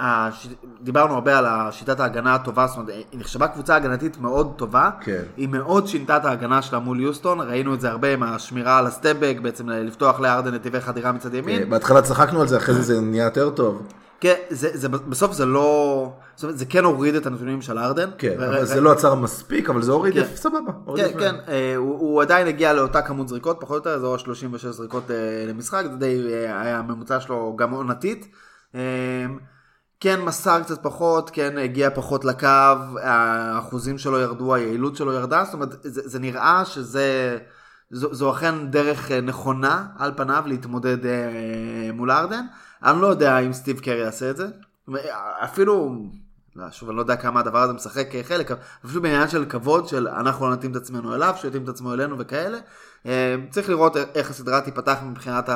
הש... דיברנו הרבה על שיטת ההגנה הטובה, זאת אומרת, היא נחשבה קבוצה הגנתית מאוד טובה, כן. היא מאוד שינתה את ההגנה שלה מול יוסטון, ראינו את זה הרבה עם השמירה על הסטפבק, בעצם לפתוח לארדן נתיבי חדירה מצד ימין. כן, בהתחלה צחקנו על זה, אחרי זה זה נהיה יותר טוב. כן, זה, זה, בסוף זה לא, זאת אומרת, זה כן הוריד את הנתונים של ארדן. כן, ו- אבל ר... זה לא עצר מספיק, אבל זה הוריד, כן. סבבה. כן, כן, אה, הוא, הוא עדיין הגיע לאותה כמות זריקות, פחות או יותר, זה 36 זריקות אה, למשחק, זה די אה, היה הממוצע שלו גם עונתית. אה, כן מסר קצת פחות, כן הגיע פחות לקו, האחוזים שלו ירדו, היעילות שלו ירדה, זאת אומרת, זה, זה נראה שזה... זו, זו אכן דרך אה, נכונה על פניו להתמודד אה, מול ארדן. אני לא יודע אם סטיב קרי יעשה את זה. אפילו, לא, שוב, אני לא יודע כמה הדבר הזה משחק חלק, אפילו בעניין של כבוד, של אנחנו לא נתאים את עצמנו אליו, שיתאים את עצמו אלינו וכאלה. אה, צריך לראות איך הסדרה תיפתח מבחינת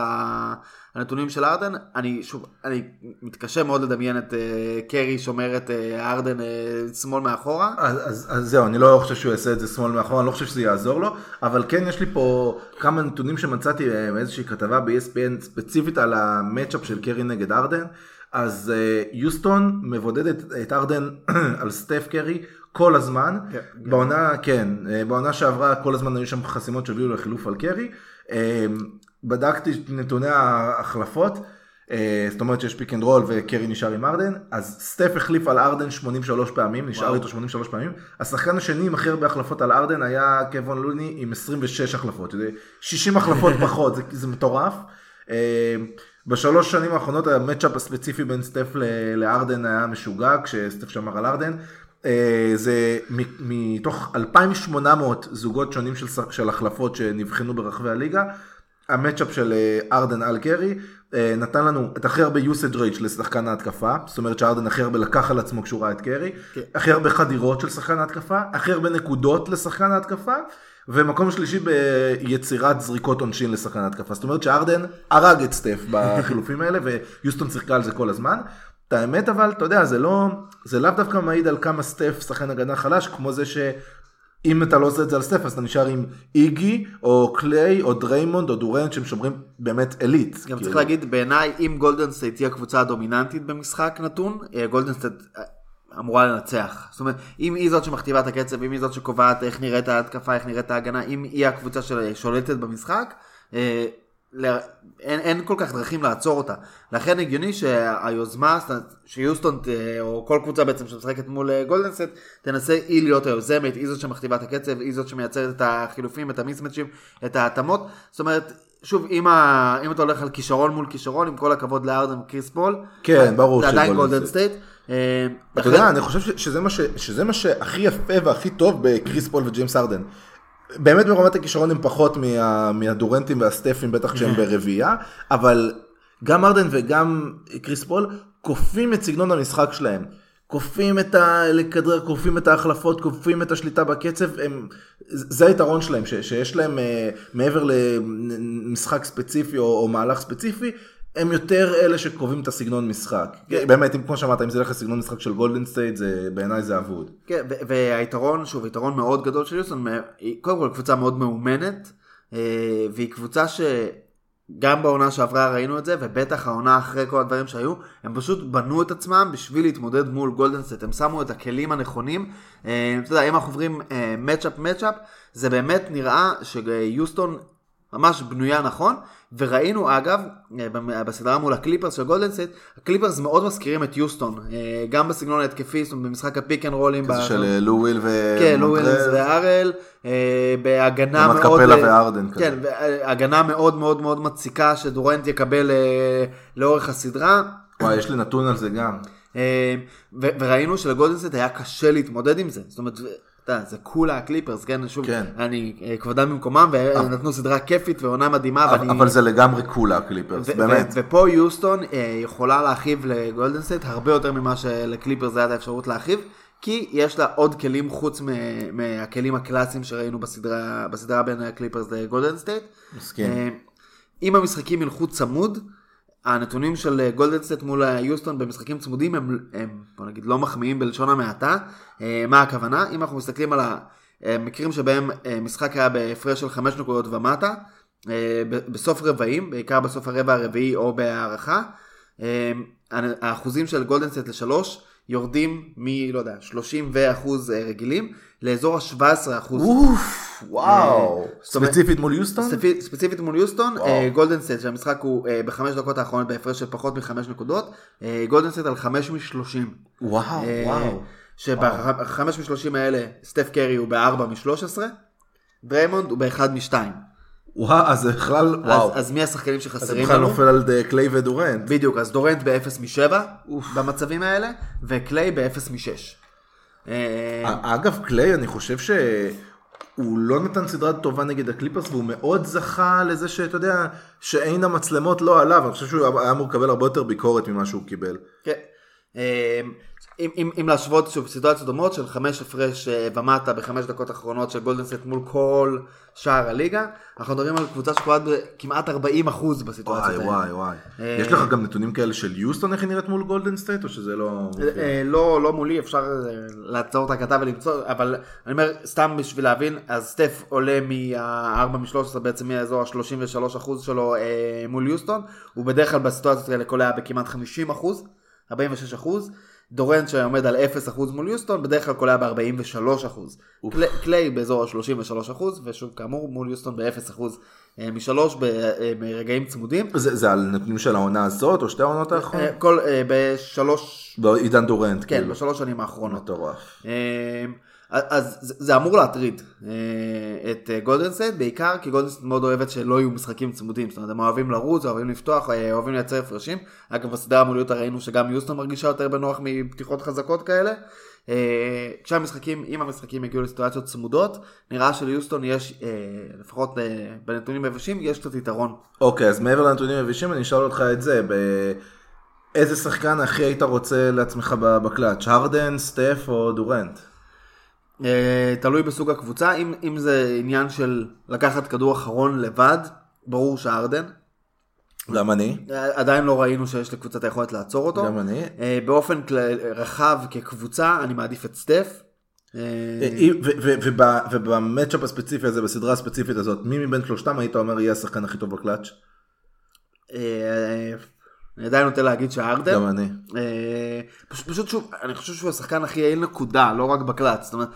הנתונים של ארדן. אני, שוב, אני מתקשה מאוד לדמיין את אה, קרי שומר את אה, ארדן שמאל מאחורה. אז, אז, אז זהו, אני לא חושב שהוא יעשה את זה שמאל מאחורה, אני לא חושב שזה יעזור לו, אבל כן יש לי פה כמה נתונים שמצאתי מאיזושהי כתבה ב-ESPN ספציפית על ה matchup של קרי נגד ארדן. אז יוסטון מבודדת את ארדן על סטף קרי כל הזמן. כן, בעונה, כן, אה, בעונה שעברה כל הזמן היו שם חסימות שהביאו לחילוף על קרי. אה, בדקתי את נתוני ההחלפות, אה, זאת אומרת שיש pick and roll וקרי נשאר עם ארדן, אז סטף החליף על ארדן 83 פעמים, נשאר וואו. איתו 83 פעמים. השחקן השני עם הכי הרבה החלפות על ארדן היה קוון לוני עם 26 החלפות, זה 60 החלפות פחות, זה, זה מטורף. בשלוש שנים האחרונות המצ'אפ הספציפי בין סטף לארדן היה משוגע, כשסטף שמר על ארדן. אה, זה מתוך 2,800 זוגות שונים של, של החלפות שנבחנו ברחבי הליגה, המצ'אפ של אה, ארדן על קרי אה, נתן לנו את הכי הרבה usage rate לשחקן ההתקפה, זאת אומרת שארדן הכי הרבה לקח על עצמו כשהוא ראה את קרי, כן. הכי הרבה חדירות של שחקן ההתקפה, הכי הרבה נקודות לשחקן ההתקפה, ומקום שלישי ביצירת זריקות עונשין לשחקן ההתקפה. זאת אומרת שארדן הרג את סטף בחילופים האלה, ויוסטון שיחקה על זה כל הזמן. את האמת אבל, אתה יודע, זה לא, זה לאו דווקא מעיד על כמה סטף שחקן הגנה חלש, כמו זה שאם אתה לא עושה את זה על סטף, אז אתה נשאר עם איגי, או קליי, או דריימונד, או דורנט, שהם שומרים באמת עילית. גם כאילו. צריך להגיד, בעיניי, אם גולדן סטייט תהיה הקבוצה הדומיננטית במשחק נתון, אה, גולדן סטייט אה, אמורה לנצח. זאת אומרת, אם היא זאת שמכתיבה את הקצב, אם היא זאת שקובעת איך נראית ההתקפה, איך נראית ההגנה, אם היא הקבוצה ששולטת במשחק, אה, אין, אין כל כך דרכים לעצור אותה. לכן הגיוני שהיוזמה, שיוסטון או כל קבוצה בעצם שמשחקת מול אה, גולדן סטייט, תנסה היא להיות היוזמת, היא זאת שמכתיבה את הקצב, היא זאת שמייצרת את החילופים, את המיסמצ'ים, את ההתאמות. זאת אומרת, שוב, אם, ה... אם אתה הולך על כישרון מול כישרון, עם כל הכבוד לארדן וקריס פול, כן, ברור זה עדיין גולדן סטייט. אה, אתה יודע, אני חושב שזה מה, ש... שזה מה שהכי יפה והכי טוב בקריס פול וג'יימס ארדן. באמת ברמת הכישרון הם פחות מה, מהדורנטים והסטפים, בטח כשהם ברביעייה, אבל גם ארדן וגם קריס פול כופים את סגנון המשחק שלהם. כופים את ה... כדרור, כופים את ההחלפות, כופים את השליטה בקצב, הם... זה היתרון שלהם, ש... שיש להם אה, מעבר למשחק ספציפי או, או מהלך ספציפי, הם יותר אלה שקובעים את הסגנון משחק. כן. באמת, אם כמו שאמרת, אם זה ילך לסגנון משחק של גולדן סטייט, בעיניי זה אבוד. כן, והיתרון, שוב, יתרון מאוד גדול של יוסטון, היא קודם כל קבוצה מאוד מאומנת, אה, והיא קבוצה ש... גם בעונה שעברה ראינו את זה, ובטח העונה אחרי כל הדברים שהיו, הם פשוט בנו את עצמם בשביל להתמודד מול גולדן סטייט, הם שמו את הכלים הנכונים. אה, אתה יודע, אם אנחנו עוברים matchup matchup, זה באמת נראה שיוסטון ממש בנויה נכון, וראינו אגב, אה, בסדרה מול הקליפרס של גולדן סטייט, הקליפרס מאוד מזכירים את יוסטון, אה, גם בסגנון ההתקפי, זאת אומרת במשחק ה pick and roll ים. כזה של אה, לו וויל ו... כן, לו וויל וארל, בהגנה מאוד... קפלה וארדן כזה. כן, הגנה מאוד מאוד מאוד מציקה שדורנט קיבל לאורך הסדרה. וואי, יש לי נתון על זה גם. וראינו שלגולדן סטייט היה קשה להתמודד עם זה, זאת אומרת... אתה יודע, זה כולה הקליפרס, כן, שוב, כן. אני אה, כבודם במקומם, ונתנו סדרה כיפית ועונה מדהימה. אבל, ואני... אבל זה לגמרי כולה הקליפרס, באמת. ופה יוסטון אה, יכולה להרחיב לגולדן סטייט הרבה יותר ממה שלקליפרס הייתה אפשרות להרחיב, כי יש לה עוד כלים חוץ מהכלים הקלאסיים שראינו בסדרה, בסדרה בין הקליפרס לגולדן סטייט. מסכים. אה, אם המשחקים ילכו צמוד, הנתונים של גולדן סטייט מול יוסטון במשחקים צמודים הם, הם בוא נגיד לא מחמיאים בלשון המעטה. אה, מה הכוונה? אם אנחנו מסתכלים על המקרים שבהם אה, משחק היה בהפרש של 5 נקודות ומטה, אה, בסוף רבעים, בעיקר בסוף הרבע הרביעי או בהארכה, האחוזים של גולדן סטייט לשלוש יורדים מ, לא יודע, 30 ואחוז רגילים לאזור ה-17 אחוז. אוף, וואו. ספציפית מול יוסטון? ספציפית מול יוסטון, גולדן סטייט שהמשחק הוא בחמש דקות האחרונות בהפרש של פחות מחמש נקודות, גולדן סטייט על חמש משלושים. וואו, וואו. שבחמש משלושים האלה סטף קרי הוא בארבע משלוש עשרה, דריימונד הוא באחד משתיים. וואו, אז בכלל, וואו. אז, אז מי השחקנים שחסרים לנו? אז בכלל נופל על קליי ודורנט. בדיוק, אז דורנט ב-0 מ-7 במצבים האלה, וקליי ב-0 מ-6. אה, אגב, קליי, אני חושב ש... הוא לא נתן סדרה טובה נגד הקליפרס והוא מאוד זכה לזה שאתה יודע שאין המצלמות לא עליו, אני חושב שהוא היה אמור לקבל הרבה יותר ביקורת ממה שהוא קיבל. כן. אה, אם, אם, אם להשוות שוב סיטואציות דומות של חמש הפרש אה, ומטה בחמש דקות אחרונות של גולדן סטייט מול כל שאר הליגה, אנחנו מדברים על קבוצה שקולעת בכמעט 40 אחוז בסיטואציות האלה. וואי וואי וואי. יש לך גם נתונים כאלה של יוסטון איך היא נראית מול גולדן סטייט או שזה לא... אה, לא, לא מולי, אפשר לעצור את הכתב ולמצוא, אבל אני אומר סתם בשביל להבין, אז סטף עולה מה-4 מ-13 בעצם מהאזור ה-33 אחוז שלו מול יוסטון, הוא בדרך כלל בסיטואציות האלה קולע בכמעט 50 אחוז, 46 אחוז. דורנט שעומד על 0% מול יוסטון, בדרך כלל קולע ב-43%. קלי, קליי באזור ה-33%, ושוב כאמור מול יוסטון ב-0% אה, משלוש אה, ברגעים צמודים. זה, זה על נתונים של העונה הזאת או שתי העונות אה, האחרונות? כל, בשלוש... בעידן דורנט. כן, כאילו. בשלוש שנים האחרונות. מטורף. אז זה אמור להטריד אה, את אה, גולדן סטייט, בעיקר כי גולדן סטייט מאוד אוהבת שלא יהיו משחקים צמודים, זאת אומרת הם אוהבים לרוץ, אוהבים לפתוח, אה, אוהבים לייצר הפרשים. אגב בסדרה מול יוטה ראינו שגם יוסטון מרגישה יותר בנוח מפתיחות חזקות כאלה. כשהמשחקים, אם המשחקים יגיעו לסיטואציות צמודות, נראה שליוסטון יש, לפחות בנתונים היבשים, יש קצת יתרון. אוקיי, אז מעבר לנתונים היבשים אני אשאל אותך את זה, איזה שחקן הכי היית רוצה לעצמך בקלאץ', הרדן, סטף או דורנט? אה, תלוי בסוג הקבוצה, אם, אם זה עניין של לקחת כדור אחרון לבד, ברור שארדן. גם אני. אה, עדיין לא ראינו שיש לקבוצת היכולת לעצור אותו. גם אני. אה, באופן רחב כקבוצה, אני מעדיף את סטף. ובמצ'אפ הספציפי הזה, בסדרה הספציפית הזאת, מי מבין שלושתם היית אומר יהיה השחקן הכי טוב בקלאץ'? אני עדיין נוטה להגיד שארדן. גם אני. אה, פשוט, פשוט שוב, אני חושב שהוא השחקן הכי יעיל נקודה, לא רק בקלאץ. זאת אומרת,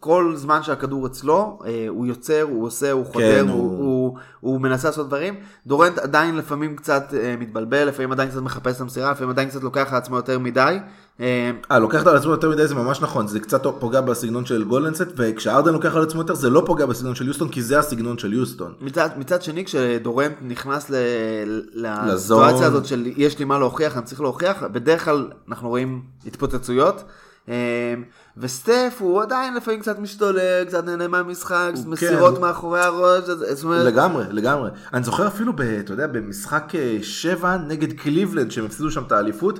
כל זמן שהכדור אצלו, אה, הוא יוצר, הוא עושה, הוא חודר, כן, הוא, הוא... הוא, הוא מנסה לעשות דברים. דורנט עדיין לפעמים קצת אה, מתבלבל, לפעמים עדיין קצת מחפש את המסירה, לפעמים עדיין קצת לוקח לעצמו יותר מדי. אה, אה לוקח על עצמו יותר מדי זה ממש נכון, זה קצת פוגע בסגנון של גולדנסט, וכשארדן לוקח על עצמו יותר זה לא פוגע בסגנון של יוסטון, כי זה הסגנון של יוסטון. מצד, מצד שני, כשדורנט נכנס ל, לסיטואציה הזאת של יש לי מה להוכיח, אני צריך להוכיח, בדרך כלל אנחנו רואים התפוצצויות. וסטף הוא עדיין לפעמים קצת משתולל, קצת נהנה מהמשחק, מסירות כן. מאחורי הראש, זאת אומרת... לגמרי, לגמרי. אני זוכר אפילו, ב, אתה יודע, במשחק 7 אה, נגד קליבלנד, שהם הפסידו שם את האליפות,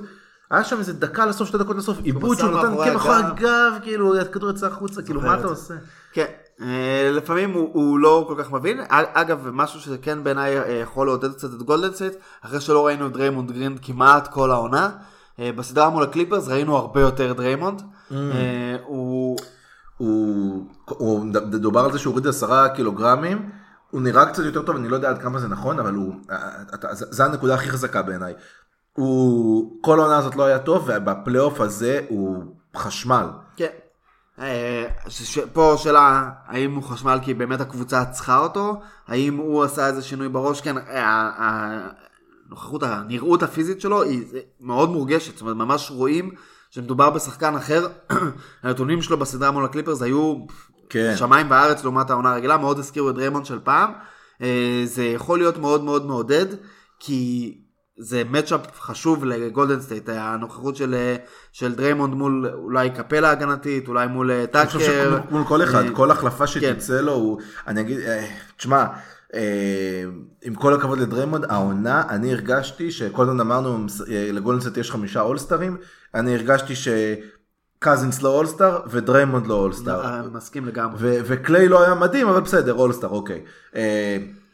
היה שם איזה דקה לסוף, שתי דקות לסוף, עיבוד שהוא נותן כן מאחורי הגב, כאילו, הכדור יצא החוצה, כאילו, מה אתה עושה? כן, אה, לפעמים הוא, הוא לא כל כך מבין. אגב, משהו שכן בעיניי אה, יכול לעודד קצת את גולדנסט, אחרי שלא ראינו את דריימונד גרין כמעט כל העונה. בסדרה מול הקליפרס ראינו הרבה יותר דריימונד. Mm. הוא... הוא... דובר על זה שהוא הוריד עשרה קילוגרמים. הוא נראה קצת יותר טוב, אני לא יודע עד כמה זה נכון, אבל הוא, זה הנקודה הכי חזקה בעיניי. הוא, כל העונה הזאת לא היה טוב, ובפלייאוף הזה הוא חשמל. כן. אה, פה שאלה, האם הוא חשמל כי באמת הקבוצה צריכה אותו? האם הוא עשה איזה שינוי בראש? כן, ה- ה- הנוכחות, הנראות הפיזית שלו היא מאוד מורגשת, זאת אומרת ממש רואים שמדובר בשחקן אחר, הנתונים שלו בסדרה מול הקליפרס היו כן. שמיים וארץ לעומת העונה הרגילה, מאוד הזכירו את דריימונד של פעם. אה, זה יכול להיות מאוד מאוד מעודד, כי זה matchup חשוב לגולדן סטייט, הנוכחות של, אה, של דריימונד מול אולי קפלה הגנתית, אולי מול אה, אני חושב טאקר. שמול כל אחד, כל החלפה שתצא לו, הוא, אני אגיד, תשמע, עם כל הכבוד לדריימונד, העונה, אני הרגשתי שכל הזמן אמרנו, אה, לגולדן סטייט יש חמישה אולסטרים, אני הרגשתי שקזינס לא אולסטר ודריימונד לא אולסטר. אה, מסכים לגמרי. וקליי לא היה מדהים, אבל בסדר, אולסטר, אוקיי.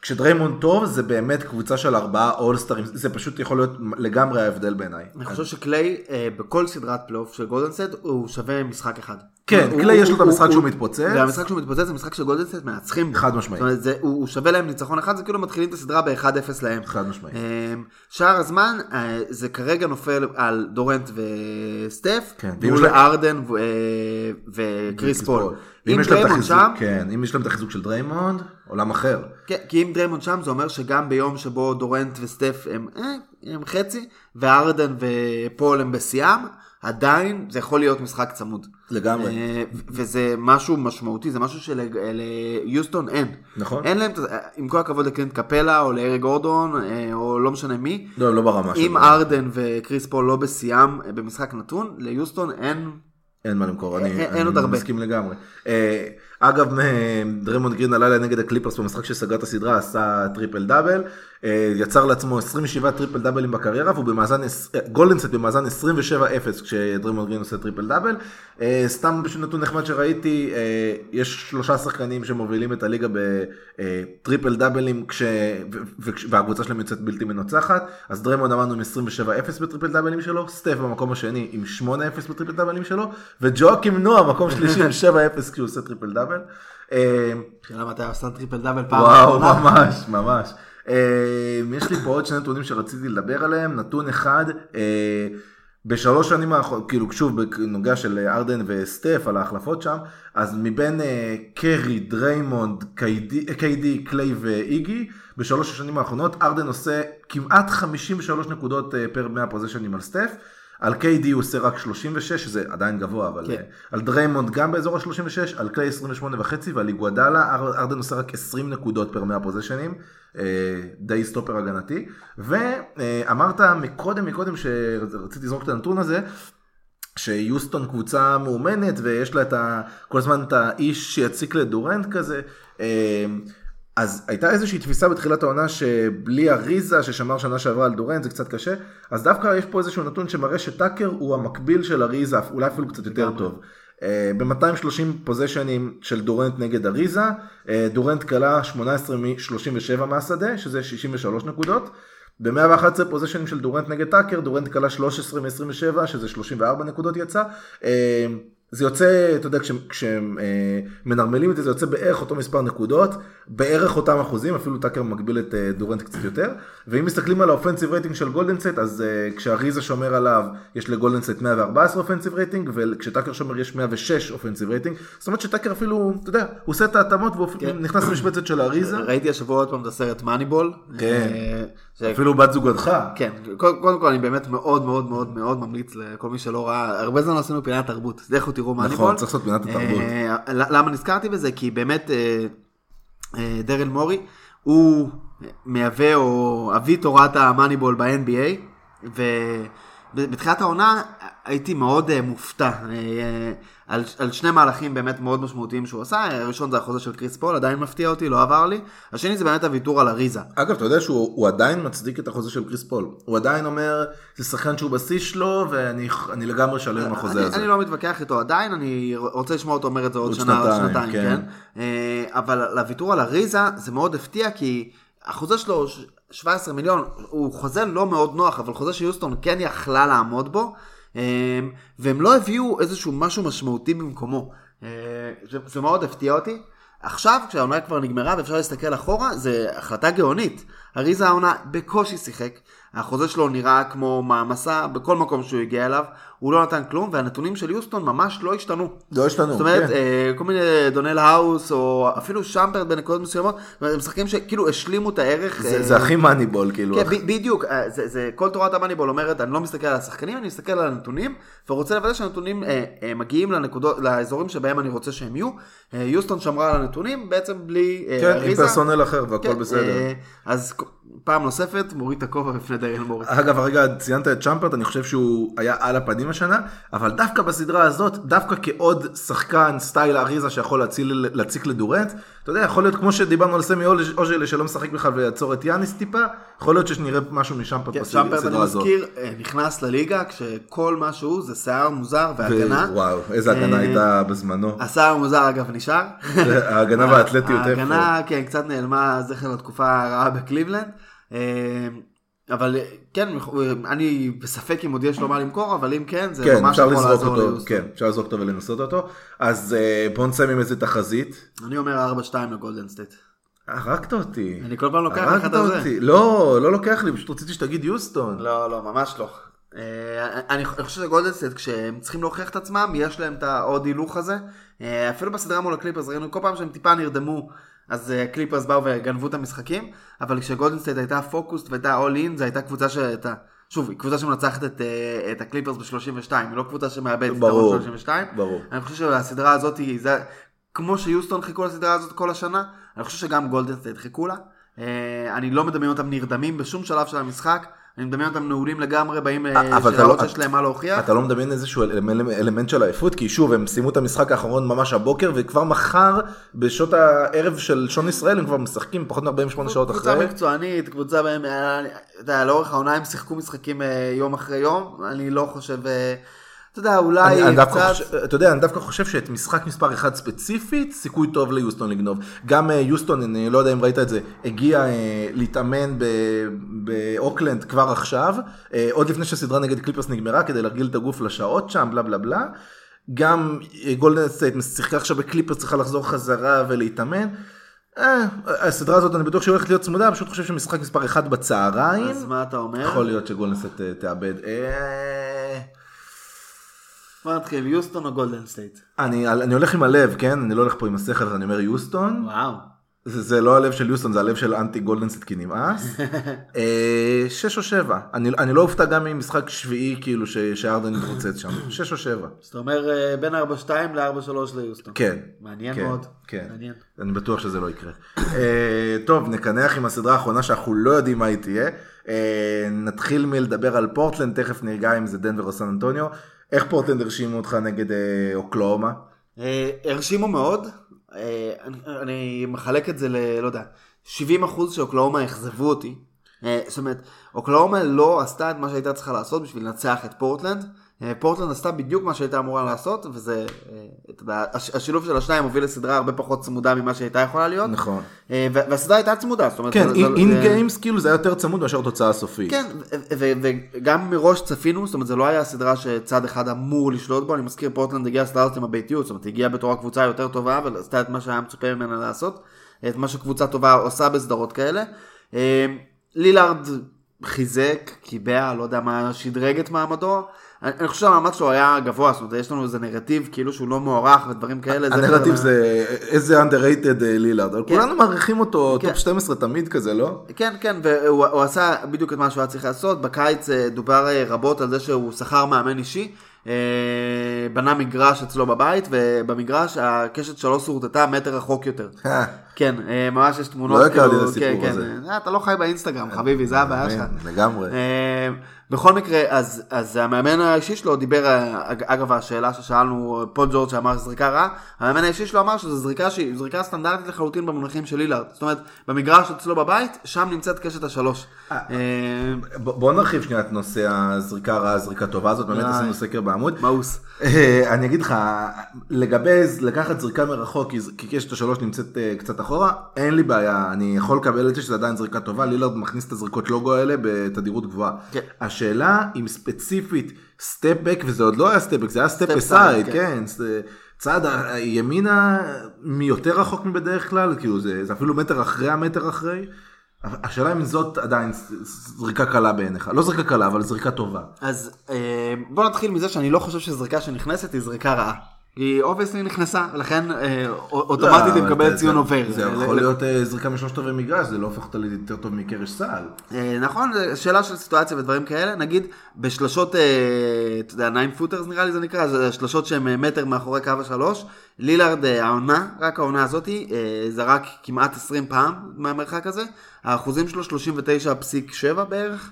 אה, כשדריימונד טוב, זה באמת קבוצה של ארבעה אולסטרים, זה פשוט יכול להיות לגמרי ההבדל בעיניי. אני חושב שקליי אה, בכל סדרת פלייאוף של גולדן סטייט הוא שווה משחק אחד. כן, הוא- קליי יש לו את הוא- המשחק הוא- שהוא הוא- מתפוצץ. והמשחק שהוא מתפוצץ זה משחק שגולדן סטייט מנצחים. בו. חד משמעית. זאת אומרת, זה- הוא הוא שווה להם ניצחון אחד, זה כאילו מתחילים את הסדרה ב-1-0 להם. חד משמעית. אמ, שאר הזמן אה, זה כרגע נופל על דורנט וסטף, כן, מול להם- הרדן ו- וקריס פול. כן, אם יש להם את החיזוק של דריימונד, עולם אחר. כן, כי אם דריימונד שם זה אומר שגם ביום שבו דורנט וסטף הם, אה, הם חצי, והרדן ופול הם בשיאם, עדיין זה יכול להיות משחק צמוד. לגמרי. אה, וזה משהו משמעותי, זה משהו שליוסטון אין. נכון. אין להם, עם כל הכבוד לקלינט קפלה או לאריק גורדון אה, או לא משנה מי, לא, לא ברמה אם שלו. הרדן וקריס פול לא בשיאם אה, במשחק נתון, ליוסטון אין... אין מה למכור, אני, אין- אני. מסכים לגמרי. אגב, אה, דריימונד גרין עלה נגד הקליפרס במשחק שסגר את הסדרה, עשה טריפל דאבל, אה, יצר לעצמו 27 טריפל דאבלים בקריירה, והוא במאזן, אה, גולדן סטייט במאזן 27-0 כשדריימונד גרין עושה טריפל דאבל. סתם בשביל נתון נחמד שראיתי, יש שלושה שחקנים שמובילים את הליגה בטריפל דאבלים, כש... והקבוצה שלהם יוצאת בלתי מנוצחת, אז דריימונד אמרנו עם 27-0 בטריפל דאבלים שלו, סטף במקום השני עם 8-0 בטריפל דאבלים שלו, וג'ואקים נועה מקום שלישי עם 7-0 כשהוא עושה טריפל דאבל. אה, שאלה מתי עשה טריפל דאבל פעם וואו. ממש, ממש. אה, יש לי פה עוד שני נתונים שרציתי לדבר עליהם. נתון אחד, אה, בשלוש שנים האחרונות, כאילו שוב בנוגע של הרדן וסטף על ההחלפות שם, אז מבין אה, קרי, דריימונד, KD, KD, קליי ואיגי, בשלוש השנים האחרונות הרדן עושה כמעט 53 נקודות אה, פר 100 פוזיישנים על סטף. על KD הוא עושה רק 36, שזה עדיין גבוה, אבל כן. כן. על דריימונד גם באזור ה-36, על קליי 28 וחצי, ועל איגוודאלה הר- הרדן עושה רק 20 נקודות פר 100 פוזיישנים, אה, די סטופר הגנתי. ואמרת מקודם, מקודם שרציתי לזרוק את הנתון הזה, שיוסטון קבוצה מאומנת ויש לה את ה, כל הזמן את האיש שיציק לדורנט כזה. אה, אז הייתה איזושהי תפיסה בתחילת העונה שבלי אריזה ששמר שנה שעברה על דורנט זה קצת קשה, אז דווקא יש פה איזשהו נתון שמראה שטאקר הוא המקביל של אריזה, אולי אפילו קצת יותר. טוב. ב-230 פוזיישנים של דורנט נגד אריזה, אה, דורנט קלע 18 מ-37 מהשדה, שזה 63 נקודות. ב-111 פוזיישנים של דורנט נגד טאקר, דורנט קלע 13 מ-27, שזה 34 נקודות יצא. אה, זה יוצא, אתה יודע, כשמנרמלים את זה, זה יוצא בערך אותו מספר נקודות, בערך אותם אחוזים, אפילו טאקר מגביל את אה, דורנט קצת יותר. ואם מסתכלים על האופנסיב רייטינג של גולדנסט, אז אה, כשאריזה שומר עליו, יש לגולדנסט 114 אופנסיב רייטינג, וכשטאקר שומר יש 106 offensive rating. זאת אומרת שטאקר אפילו, אתה יודע, הוא עושה את ההתאמות והוא כן. נכנס למשבצת של אריזה. ראיתי השבוע עוד פעם את הסרט מאניבול. כן. אה, ש- אפילו בת זוגתך. כן, קודם כל אני באמת מאוד מאוד מאוד מאוד ממליץ לכל מי שלא ראה, הרבה זמן לא עשינו פינת תרבות, לכו תראו מאניבול. נכון, צריך לעשות פינת התרבות. אה, למה נזכרתי בזה? כי באמת אה, אה, דרל מורי הוא מהווה או אבי תורת המאניבול ב-NBA, ובתחילת העונה הייתי מאוד אה, מופתע. אה, על, על שני מהלכים באמת מאוד משמעותיים שהוא עשה, הראשון זה החוזה של קריס פול, עדיין מפתיע אותי, לא עבר לי, השני זה באמת הוויתור על אריזה. אגב, אתה יודע שהוא הוא עדיין מצדיק את החוזה של קריס פול. הוא עדיין אומר, זה שחקן שהוא בשיא שלו, ואני אני לגמרי שלם עם החוזה אני, הזה. אני לא מתווכח איתו עדיין, אני רוצה לשמוע אותו אומר את זה עוד, עוד שנה, עוד שנתיים, שנתיים, כן. כן. אה, אבל לוויתור על אריזה זה מאוד הפתיע, כי החוזה שלו ש- 17 מיליון, הוא חוזה לא מאוד נוח, אבל חוזה שיוסטון כן יכלה לעמוד בו, והם לא הביאו איזשהו משהו משמעותי במקומו. אה, זה מאוד הפתיע אותי. עכשיו, כשהעונה כבר נגמרה ואפשר להסתכל אחורה, זה החלטה גאונית. אריזה העונה בקושי שיחק, החוזה שלו נראה כמו מעמסה בכל מקום שהוא הגיע אליו, הוא לא נתן כלום, והנתונים של יוסטון ממש לא השתנו. לא השתנו, זאת אומרת, כן. אה, כל מיני דניואל האוס, או אפילו שאמפרט בנקודות מסוימות, הם משחקים שכאילו השלימו את הערך. זה, אה, זה הכי מאניבול, כאילו. כן, ב- בדיוק, אה, זה, זה, כל תורת המאניבול אומרת, אני לא מסתכל על השחקנים, אני מסתכל על הנתונים, ורוצה לוודא שהנתונים אה, אה, מגיעים לנקודות, לאזורים שבהם אני רוצה שהם יהיו. אה, יוסטון שמרה על הנתונים, בעצם בלי אה, כן, עם אריזה. פרסונל אחר והכל כן, בסדר. אה, אז פעם נוספת, מוריד את הכובע בפני דייל מוריס. אגב, הרגע ציינת את שאמפרט, אני חושב שהוא היה על הפנים השנה, אבל דווקא בסדרה הזאת, דווקא כעוד שחקן style אריזה שיכול להציל, להציק לדורנט, אתה יודע, יכול להיות כמו שדיברנו על סמי אוג'לה שלא משחק בכלל ויעצור את יאניס טיפה, יכול להיות שנראה משהו משאמפרט כן, שאמפרט, אני בסדרה הזאת. מזכיר, אה, נכנס לליגה כשכל מה שהוא זה שיער מוזר והגנה. וואו, איזה הגנה אה, הייתה בזמנו. השיער המוזר אגב נשאר. ההגנה והאתלטיות. ההגנה, כן, קצת נעלמה זכר לתקופה הרעה בקליבלנד. אה, אבל אה, כן, אני בספק אם עוד יש לו מה למכור, אבל אם כן, זה כן, ממש יכול לעזור אותו, ליוסטון. כן, אפשר לזרוק אותו ולנסות אותו. אז אה, בואו נסיים עם איזה תחזית. אני אומר 4-2 לגולדן סטייט. הרגת אותי. אני כל פעם לוקח לך את הזה. לא, לא לוקח לי, פשוט רציתי שתגיד יוסטון. לא, לא, ממש לא. אה, אני חושב שגולדן סטייט, כשהם צריכים להוכיח את עצמם, יש להם את העוד הילוך הזה. אה, אפילו בסדרה מול הקליפרס ראינו כל פעם שהם טיפה נרדמו, אז אה, הקליפרס באו וגנבו את המשחקים, אבל כשגולדן סטייט הייתה focused והייתה all in, זו הייתה קבוצה שהייתה... שוב, היא קבוצה שמנצחת את, אה, את הקליפרס ב-32, היא לא קבוצה שמאבדת את ברור, הרוב 32. ברור. אני חושב שהסדרה הזאת, היא- זה, כמו שיוסטון חיכו לסדרה הזאת כל השנה, אני חושב שגם גולדן סטייט חיכו לה. אה, אני לא מדמיין אותם נרדמים בשום שלב של המשחק, אני מדמיין אותם נעולים לגמרי, באים אה, להראות לא- להם מה להוכיח. אתה לא מדמיין איזשהו אלמנט, אלמנט של עייפות, כי שוב, הם סיימו את המשחק האחרון ממש הבוקר, וכבר מחר, בשעות הערב של שעון ישראל, הם כבר משחקים פחות מ-48 שעות קבוצה אחרי. מקצוענית, קבוצה בהם, אה, אתה יודע, לאורך העונה הם שיחקו משחקים אה, יום אחרי יום, אני לא חושב, אתה יודע, אני, אולי אני קצת... חושב, אתה יודע, אני דווקא חושב שאת משחק מספר 1 ספציפית, סיכוי טוב ליוסטון לגנוב. גם אה, יוסטון, אני לא יודע אם ראית את זה, הגיע אה, להתאמן ב- באוקלנד כבר עכשיו, אה, עוד לפני שהסדרה נגד קליפרס נגמרה, כדי להרגיל את הגוף לשעות שם, בלה בלה בלה. גם גולדן סטייט שיחקה עכשיו בקליפרס, צריכה לחזור חזרה ולהתאמן. אה, הסדרה הזאת אני בטוח שהיא הולכת להיות צמודה, פשוט חושב שמשחק מספר 1 בצהריים. אז מה אתה אומר? יכול להיות אה, תאבד. אה, בוא נתחיל, יוסטון או גולדן סטייט? אני, אני הולך עם הלב, כן? אני לא הולך פה עם השכל, אז אני אומר יוסטון. וואו. זה, זה לא הלב של יוסטון, זה הלב של אנטי גולדנסט כי נמאס. אה, שש או שבע. אני, אני לא אופתע גם עם משחק שביעי, כאילו, ש- שארדן יתרוצץ שם. שש או שבע. אז אתה אומר אה, בין 4-2 ל-4-3 ליוסטון. כן. מעניין כן, מאוד. כן. מעניין. אני בטוח שזה לא יקרה. אה, טוב, נקנח עם הסדרה האחרונה שאנחנו לא יודעים מה היא תהיה. אה, נתחיל מלדבר על פורטלנד, תכף נרגע אם זה דנבר או סן אנטוניו. איך פורטלנד הרשימו אותך נגד אה, אוקלאומה? אה, הרשימו מאוד, אה, אני, אני מחלק את זה ל... לא יודע, 70 אחוז שאוקלאומה אכזבו אותי. זאת אומרת, אוקלאומה לא עשתה את מה שהייתה צריכה לעשות בשביל לנצח את פורטלנד. אה, פורטלנד עשתה בדיוק מה שהייתה אמורה לעשות, וזה, אה, אתה יודע, הש- השילוב של השניים הוביל לסדרה הרבה פחות צמודה ממה שהייתה יכולה להיות. נכון. אה, והסדרה הייתה צמודה, זאת אומרת, כן, אין גיימס כאילו זה היה יותר צמוד מאשר תוצאה סופית. כן, וגם מראש צפינו, זאת אומרת זה לא היה סדרה שצד אחד אמור לשלוט בו, אני מזכיר פורטלנד הגיעה לסדרה הזאת עם הביתיות, זאת אומרת הגיעה בתור הקבוצה היותר טובה, ועשתה את מה שהיה מצופה ממנה לעשות, את מה שקבוצה טובה עושה בסדרות כאלה. לילארד חיזק, קיבע, לא יודע מה, שדרג את מעמדו. אני אני חושב שהמאמץ שלו היה גבוה, זאת אומרת יש לנו איזה נרטיב כאילו שהוא לא מוערך ודברים כאלה. הנרטיב כזה- זה איזה underrated אה, לילארד, אבל כולנו מעריכים אותו כן. top 12 תמיד כזה, לא? כן, כן, והוא הוא עשה בדיוק את מה שהוא היה צריך לעשות. בקיץ אה, דובר אה, רבות על זה שהוא שכר מאמן אישי, בנה מגרש אצלו בבית, ובמגרש הקשת שלו שורטטה מטר רחוק יותר. כן, אה, ממש יש תמונות. לא הכרתי כאילו, את הסיפור כן, כן. הזה. אה, אתה לא חי באינסטגרם, חביבי, זה הבעיה שלך. כן, לגמרי. אה, בכל מקרה, אז, אז המאמן האישי שלו דיבר, אג- אגב השאלה ששאלנו, פול ג'ורג' שאמר זריקה רעה, המאמן האישי שלו אמר שזו זריקה שהיא זריקה סטנדרטית לחלוטין במונחים של לילארד. זאת אומרת, במגרש אצלו בבית, שם נמצאת קשת השלוש. בוא נרחיב שנייה את נושא הזריקה הרעה, הזריקה טובה הזאת, באמת. עשינו סקר בעמוד. מאוס. אני אגיד לך, לגבי לקחת זריקה מרחוק, כי קשת השלוש נמצאת קצת אחורה, אין לי בעיה, אני יכול לקבל את זה שזה עדיין זריקה טובה, לילארד מכניס את הזריקות logo האלה בתדירות גבוהה. כן. השאלה אם ספציפית step back, וזה עוד לא היה step back, זה היה step side, כן, ס- צעד ימינה מיותר רחוק מבדרך כלל, כאילו זה, זה אפילו מטר אחרי המטר אחרי. השאלה אם זאת עדיין זריקה קלה בעיניך. לא זריקה קלה, אבל זריקה טובה. אז אה, בוא נתחיל מזה שאני לא חושב שזריקה שנכנסת היא זריקה רעה. היא obviously נכנסה, ולכן אה, אוטומטית היא לא, מקבלת ציון עובר. זה יכול להיות אה, זריקה משלושת רבעי מגרש, זה לא הופך אותה ליותר טוב מקרש סל. אה, נכון, שאלה של סיטואציה ודברים כאלה, נגיד בשלשות, אתה יודע, 9 פוטרס נראה לי זה נקרא, זה שלשות שהן מטר מאחורי קו השלוש, לילארד העונה, רק העונה הזאתי, זרק כמעט 20 פעם מהמרחק הזה, האחוזים שלו 39.7 בערך,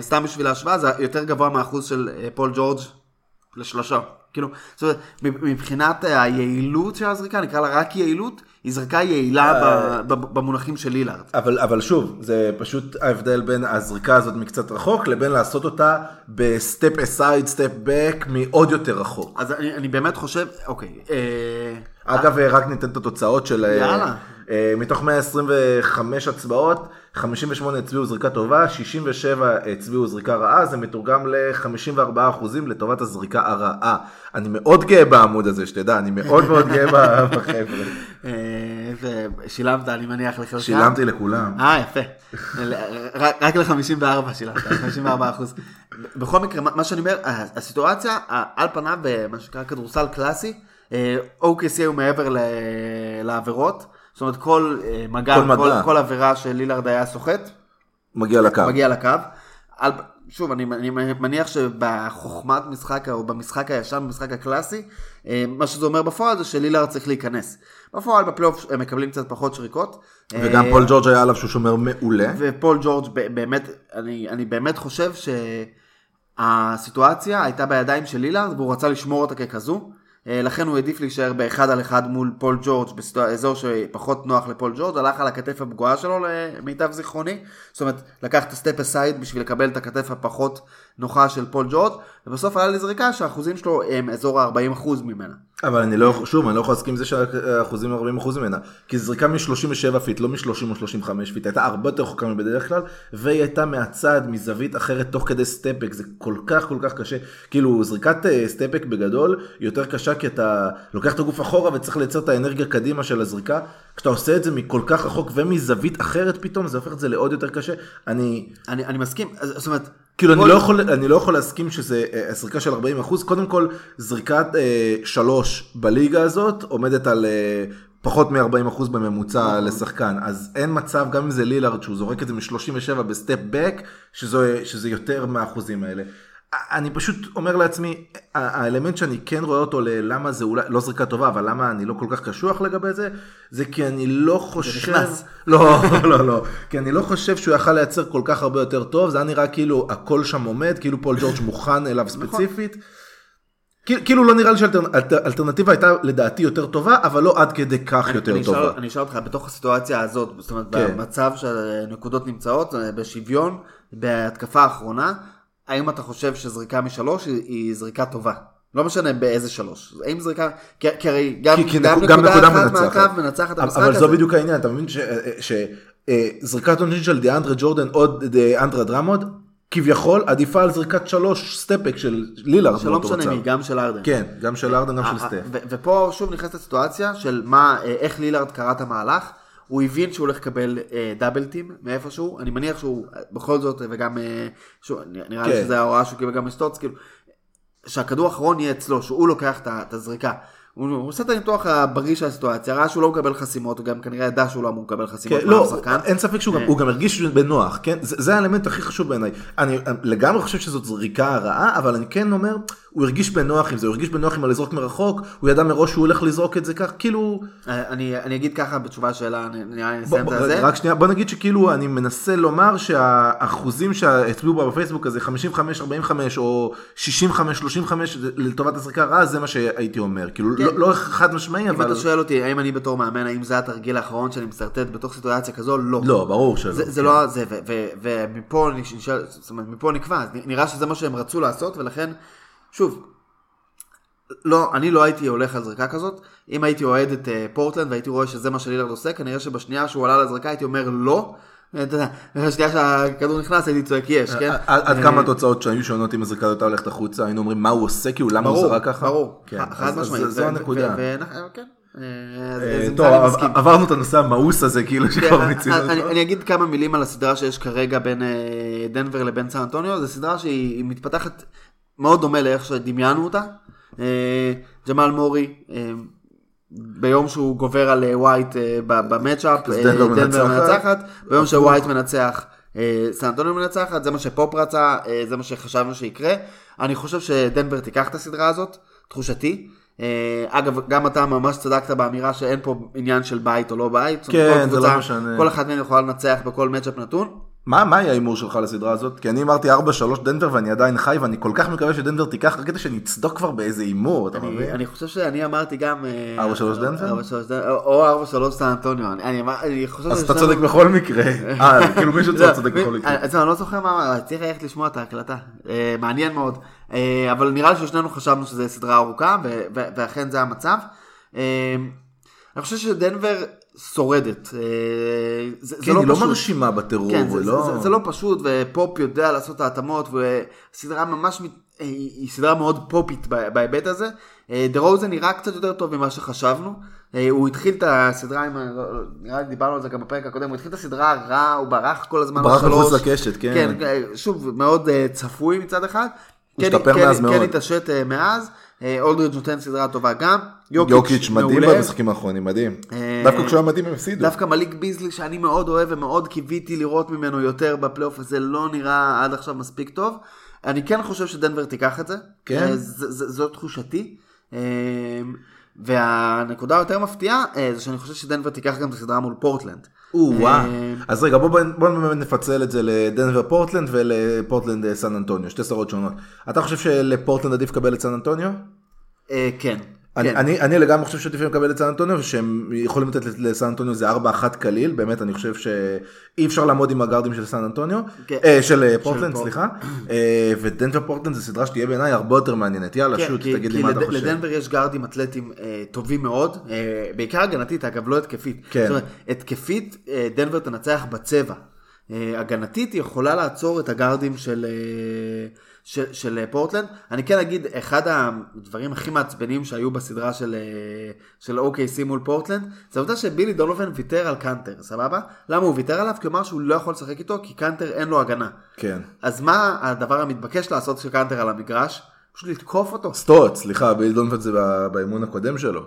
סתם בשביל ההשוואה, זה יותר גבוה מהאחוז של פול ג'ורג' לשלושה. כאילו, זאת אומרת, מבחינת אה, היעילות של הזריקה, נקרא לה רק יעילות, היא זריקה יעילה ב- ב- במונחים של לילארד. אבל, אבל שוב, זה פשוט ההבדל בין הזריקה הזאת מקצת רחוק, לבין לעשות אותה ב step aside, step back, מעוד יותר רחוק. אז אני, אני באמת חושב, אוקיי, אה, אגב, רק ניתן את התוצאות של... אה, יאללה. אה, מתוך 125 הצבעות, 58 הצביעו זריקה טובה, 67 הצביעו זריקה רעה, זה מתורגם ל-54% לטובת הזריקה הרעה. אני מאוד גאה בעמוד הזה, שתדע, אני מאוד מאוד גאה בחבר'ה. אה, ושילמת, אני מניח, לחלקם. שילמתי לכולם. אה, יפה. רק- רק ל-54 שילמת, 54 אחוז. בכל מקרה, מה שאני אומר, הסיטואציה, על פניו, במה שנקרא כדורסל קלאסי, אה, OKC הוא מעבר לעבירות. זאת אומרת, כל אה, מגע, כל. כל- כל עבירה שלילארד היה סוחט, מגיע לקו. מגיע לקו. על, שוב, אני, אני מניח שבחוכמת משחק או במשחק הישן, במשחק הקלאסי, אה, מה שזה אומר בפועל זה שלילארד צריך להיכנס. בפועל בפלייאוף הם מקבלים קצת פחות שריקות. וגם אה, פול ג'ורג' היה עליו שהוא שומר מעולה. ופול ג'ורג' באמת, אני, אני באמת חושב שהסיטואציה הייתה בידיים של לילארד והוא רצה לשמור אותה ככזו. אה, לכן הוא העדיף להישאר באחד על אחד מול פול ג'ורג' באזור שפחות נוח לפול ג'ורג', הלך על הכתף הפגועה שלו למיטב זיכרוני. זאת אומרת, לקח את ה step aside בשביל לקבל את הכתף הפחות נוחה של פול ג'ורג', ובסוף עלה לי זריקה שהאחוזים שלו הם אזור ה-40% ממנה. אבל אני לא, שוב, אני לא יכול להסכים עם זה שהאחוזים 40 אחוז ממנה. כי זריקה מ-37 feet, לא מ-30 או 35 feet, הייתה הרבה יותר רחוקה מבדרך כלל, והיא הייתה מהצד, מזווית אחרת, תוך כדי step back, זה כל כך כל כך קשה. כאילו, זריקת אה, step back בגדול, היא יותר קשה כי אתה לוקח את הגוף אחורה וצריך לייצר את האנרגיה קדימה של הזריקה. כשאתה עושה את זה מכל כך רחוק ומזווית אחרת פתאום, זה הופך את זה לעוד יותר קשה. אני... אני, אני מסכים, זאת אומרת, כאילו אני לא, יכול, אני לא יכול להסכים שזה אה, זריקה של 40 אחוז, קודם כל זריקת אה, שלוש בליגה הזאת עומדת על אה, פחות מ-40 אחוז בממוצע לשחקן, אז אין מצב גם אם זה לילארד שהוא זורק את זה מ-37 ב step back, שזה, שזה יותר מהאחוזים האלה. אני פשוט אומר לעצמי, האלמנט שאני כן רואה אותו ללמה זה אולי לא זריקה טובה, אבל למה אני לא כל כך קשוח לגבי זה, זה כי אני לא חושב... נכנס. לא, לא, לא. כי אני לא חושב שהוא יכל לייצר כל כך הרבה יותר טוב, זה היה נראה כאילו הכל שם עומד, כאילו פול ג'ורג' מוכן אליו ספציפית. כאילו- לא נראה לי שהאלטרנטיבה הייתה לדעתי יותר טובה, אבל לא עד כדי כך יותר טובה. אני אשאל אותך, בתוך הסיטואציה הזאת, זאת אומרת, כן. במצב שהנקודות נמצאות, בשוויון, בהתקפה האחרונה, האם אתה חושב שזריקה משלוש היא, היא זריקה טובה? לא משנה באיזה שלוש. האם זריקה, כי, כי הרי גם, כי- כי גם גם נקודה אחת. מהקו מנצחת את המשחק אבל הזה. זו בדיוק העניין, אתה מבין שזריקת עונשין של דיאנדרה ג'ורדן או דיאנדרה דרמוד, כביכול עדיפה על זריקת שלוש סטפק של לילארד שלא משנה. מי, גם של ארדן. כן, גם של ארדן, גם של אה, סטף. ו- ופה שוב נכנסת הסיטואציה של מה, אה, איך לילארד קרא את המהלך. הוא הבין שהוא הולך לקבל אה, דאבל טים מאיפשהו, אני מניח שהוא בכל זאת, וגם, אה, שוב, נראה לי כן. שזה ההוראה שהוא קיבל גם מסטוץ, כאילו, שהכדור האחרון יהיה אצלו, שהוא לוקח את הזריקה. הוא, הוא עושה את הניתוח הבריא של הסיטואציה, ראה שהוא לא מקבל חסימות, הוא גם כנראה ידע שהוא לא אמור לקבל חסימות כן, לא, שחקן. אין ספק שהוא גם, אה. הוא גם הרגיש בנוח, כן? זה, זה האלמנט הכי חשוב בעיניי. אני לגמרי חושב שזאת זריקה רעה, אבל אני כן אומר, הוא הרגיש בנוח עם זה, הוא הרגיש בנוח עם הלזרוק מרחוק, הוא ידע מראש שהוא הולך לזרוק את זה כך, כאילו, אה, אני, אני אגיד ככה בתשובה לשאלה, נראה לי נסיים את זה. רק שנייה, בוא נגיד שכאילו אני מנסה לומר שהאחוזים שהצביעו בה בפייסבוק הזה 55 45 או 65 35 לטובת הזריקה הרעה זה מה שהייתי אומר כאילו כן. לא, לא חד משמעי אם אבל אתה שואל אותי האם אני בתור מאמן, האם זה התרגיל האחרון שאני משרטט בתוך סיטואציה כזו, לא. לא ברור שלא זה, זה לא זה, ומפה נשאל, זאת אומרת, מפה נקבע, נראה שזה מה שהם רצו לעשות, ולכן, שוב, לא, אני לא הייתי הולך על זריקה כזאת, אם הייתי אוהד את uh, פורטלנד והייתי רואה שזה מה שלילרד עושה, כנראה שבשנייה שהוא עלה לזריקה הייתי אומר לא, אתה יודע, בשנייה שהכדור נכנס הייתי צועק יש, כן? עד עד כמה התוצאות שהיו שונות אם הזריקה הייתה הולכת החוצה, היינו אומרים מה הוא עושה, כאילו למה הוא ברור, זרק ככה? ברור, כן, חד משמעית. זו הנקודה. אה, אה, טוב. עברנו את הנושא המאוס הזה, כאילו שכבר כן, מיצינו אני- אותו. אני אגיד כמה מילים על הסדרה שיש כרגע בין אה, דנבר לבין סן אנטוניו, זו סדרה שהיא היא מתפתחת מאוד דומה לאיך שדמיינו אותה. אה, ג'מאל מורי, אה, ביום שהוא גובר על אה, ווייט אה, ב- ב matchup, אה, דנבר מנצחת. ביום שווייט מנצח, אה, סן אנטוניו מנצחת, זה מה שפופ רצה, אה, זה מה שחשבנו שיקרה. אני חושב שדנבר תיקח את הסדרה הזאת, תחושתי. אה, אגב, גם אתה ממש צדקת באמירה שאין פה עניין של בית או לא בית. כן, זה לא משנה. כל אחת מהן יכולה לנצח בכל matchup נתון. מה מה היה ההימור שלך לסדרה הזאת? כי אני אמרתי 4-3 דנבר ואני עדיין חי ואני כל כך מקווה שדנבר תיקח רק כדי שנצדוק כבר באיזה הימור, אתה מבין? אני חושב שאני אמרתי גם... אה, 4-3 דנבר? 4-3 דנבר, או 4-3 סן אנטוניו. אני, אמר- חושב אז אתה צודק בכל מקרה. אה, כאילו מישהו לא, צודק בכל מקרה. אז אני לא זוכר מה, צריך ללכת לשמוע את ההקלטה. אה, מעניין מאוד. אה, אבל נראה לי ששנינו חשבנו שזו סדרה ארוכה, ואכן זה המצב. אה, אני חושב שדנבר שורדת. אה, זה, זה כן, היא לא פשוט. מרשימה בטרור, כן, זה, ולא- זה, זה, זה לא פשוט, ופופ יודע לעשות את ההתאמות, וסדרה ממש, אה, היא סדרה מאוד פופית בהיבט הזה. דה רוזן נראה קצת יותר טוב ממה שחשבנו. אה, הוא התחיל את הסדרה, עם, לא- לא, נראה לי דיברנו על זה גם בפרק הקודם, הוא התחיל את הסדרה רע, הוא ברח כל הזמן ברח לשלוש. מחוץ לקשת, כן. כן, שוב, מאוד צפוי מצד אחד. הוא כן, השתפר כן, מאז כן מאוד. התעשת אה, מאז. אה, אולדריץ' נותן סדרה טובה גם. יוקיץ' מדהים. במשחקים האחרונים, מדהים. אה, דווקא כשהוא היה מדהים הם הפסידו. דווקא מליק ביזלי שאני מאוד אוהב ומאוד קיוויתי לראות ממנו יותר בפלייאוף הזה לא נראה עד עכשיו מספיק טוב. אני כן חושב שדנבר תיקח את זה. כן? אה, זו תחושתי. והנקודה היותר מפתיעה זה שאני חושב שדנבר תיקח גם את הסדרה מול פורטלנד. או אה, וואו. אז רגע בוא נפצל את זה לדנבר פורטלנד ולפורטלנד אה, סן אנטוניו, שתי סדרות שונות. אתה חושב שלפורטלנד עדיף לקבל את סן אנטוניו? אה, כן. אני, כן. אני, אני לגמרי חושב שעדיף לקבל את סן אנטוניו ושהם יכולים לתת לסן אנטוניו זה 4-1 קליל באמת אני חושב שאי אפשר לעמוד עם הגארדים של סן אנטוניו כן. אה, של אה, פורטלנד פורט- סליחה אה, ודנבר פורטלנד זה סדרה שתהיה בעיניי הרבה יותר מעניינת יאללה כן, שוט תגיד לי מה אתה חושב. לדנבר יש גארדים אתלטים אה, טובים מאוד, אה, בעיקר הגנתית, אגב, לא התקפית. כן. זאת אומרת, התקפית, אה, דנבר תנצח בצבע. אה, הגנתית יכולה לעצור את הגארדים של, אה, של, של אה, פורטלנד. אני כן אגיד, אחד הדברים הכי מעצבנים שהיו בסדרה של, אה, של OKC מול פורטלנד, זה העובדה שבילי דונובן ויתר על קאנטר, סבבה? למה הוא ויתר עליו? כי הוא אמר שהוא לא יכול לשחק איתו, כי קאנטר אין לו הגנה. כן. אז מה הדבר המתבקש לעשות כשקאנטר על המגרש? פשוט לתקוף אותו. סטוטס סליחה בילי דונובן זה באימון הקודם שלו.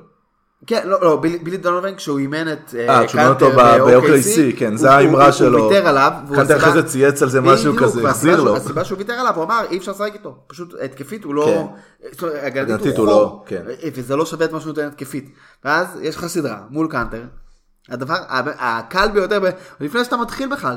כן, לא, לא, בילי, בילי דונובן כשהוא אימן את אה, כשהוא אימן אותו ב-OKC, כן, זה האמרה שלו. הוא ויתר עליו. קאנטר אחרי זה צייץ על זה משהו כזה, החזיר לו. הסיבה שהוא ויתר עליו, הוא אמר אי אפשר לשחק איתו, פשוט התקפית הוא לא, כן. הגנתית הוא לא, כן. וזה לא שווה את מה שהוא נותן התקפית. ואז יש לך סדרה מול קאנטר, הדבר הקל ביותר, לפני שאתה מתחיל בכלל,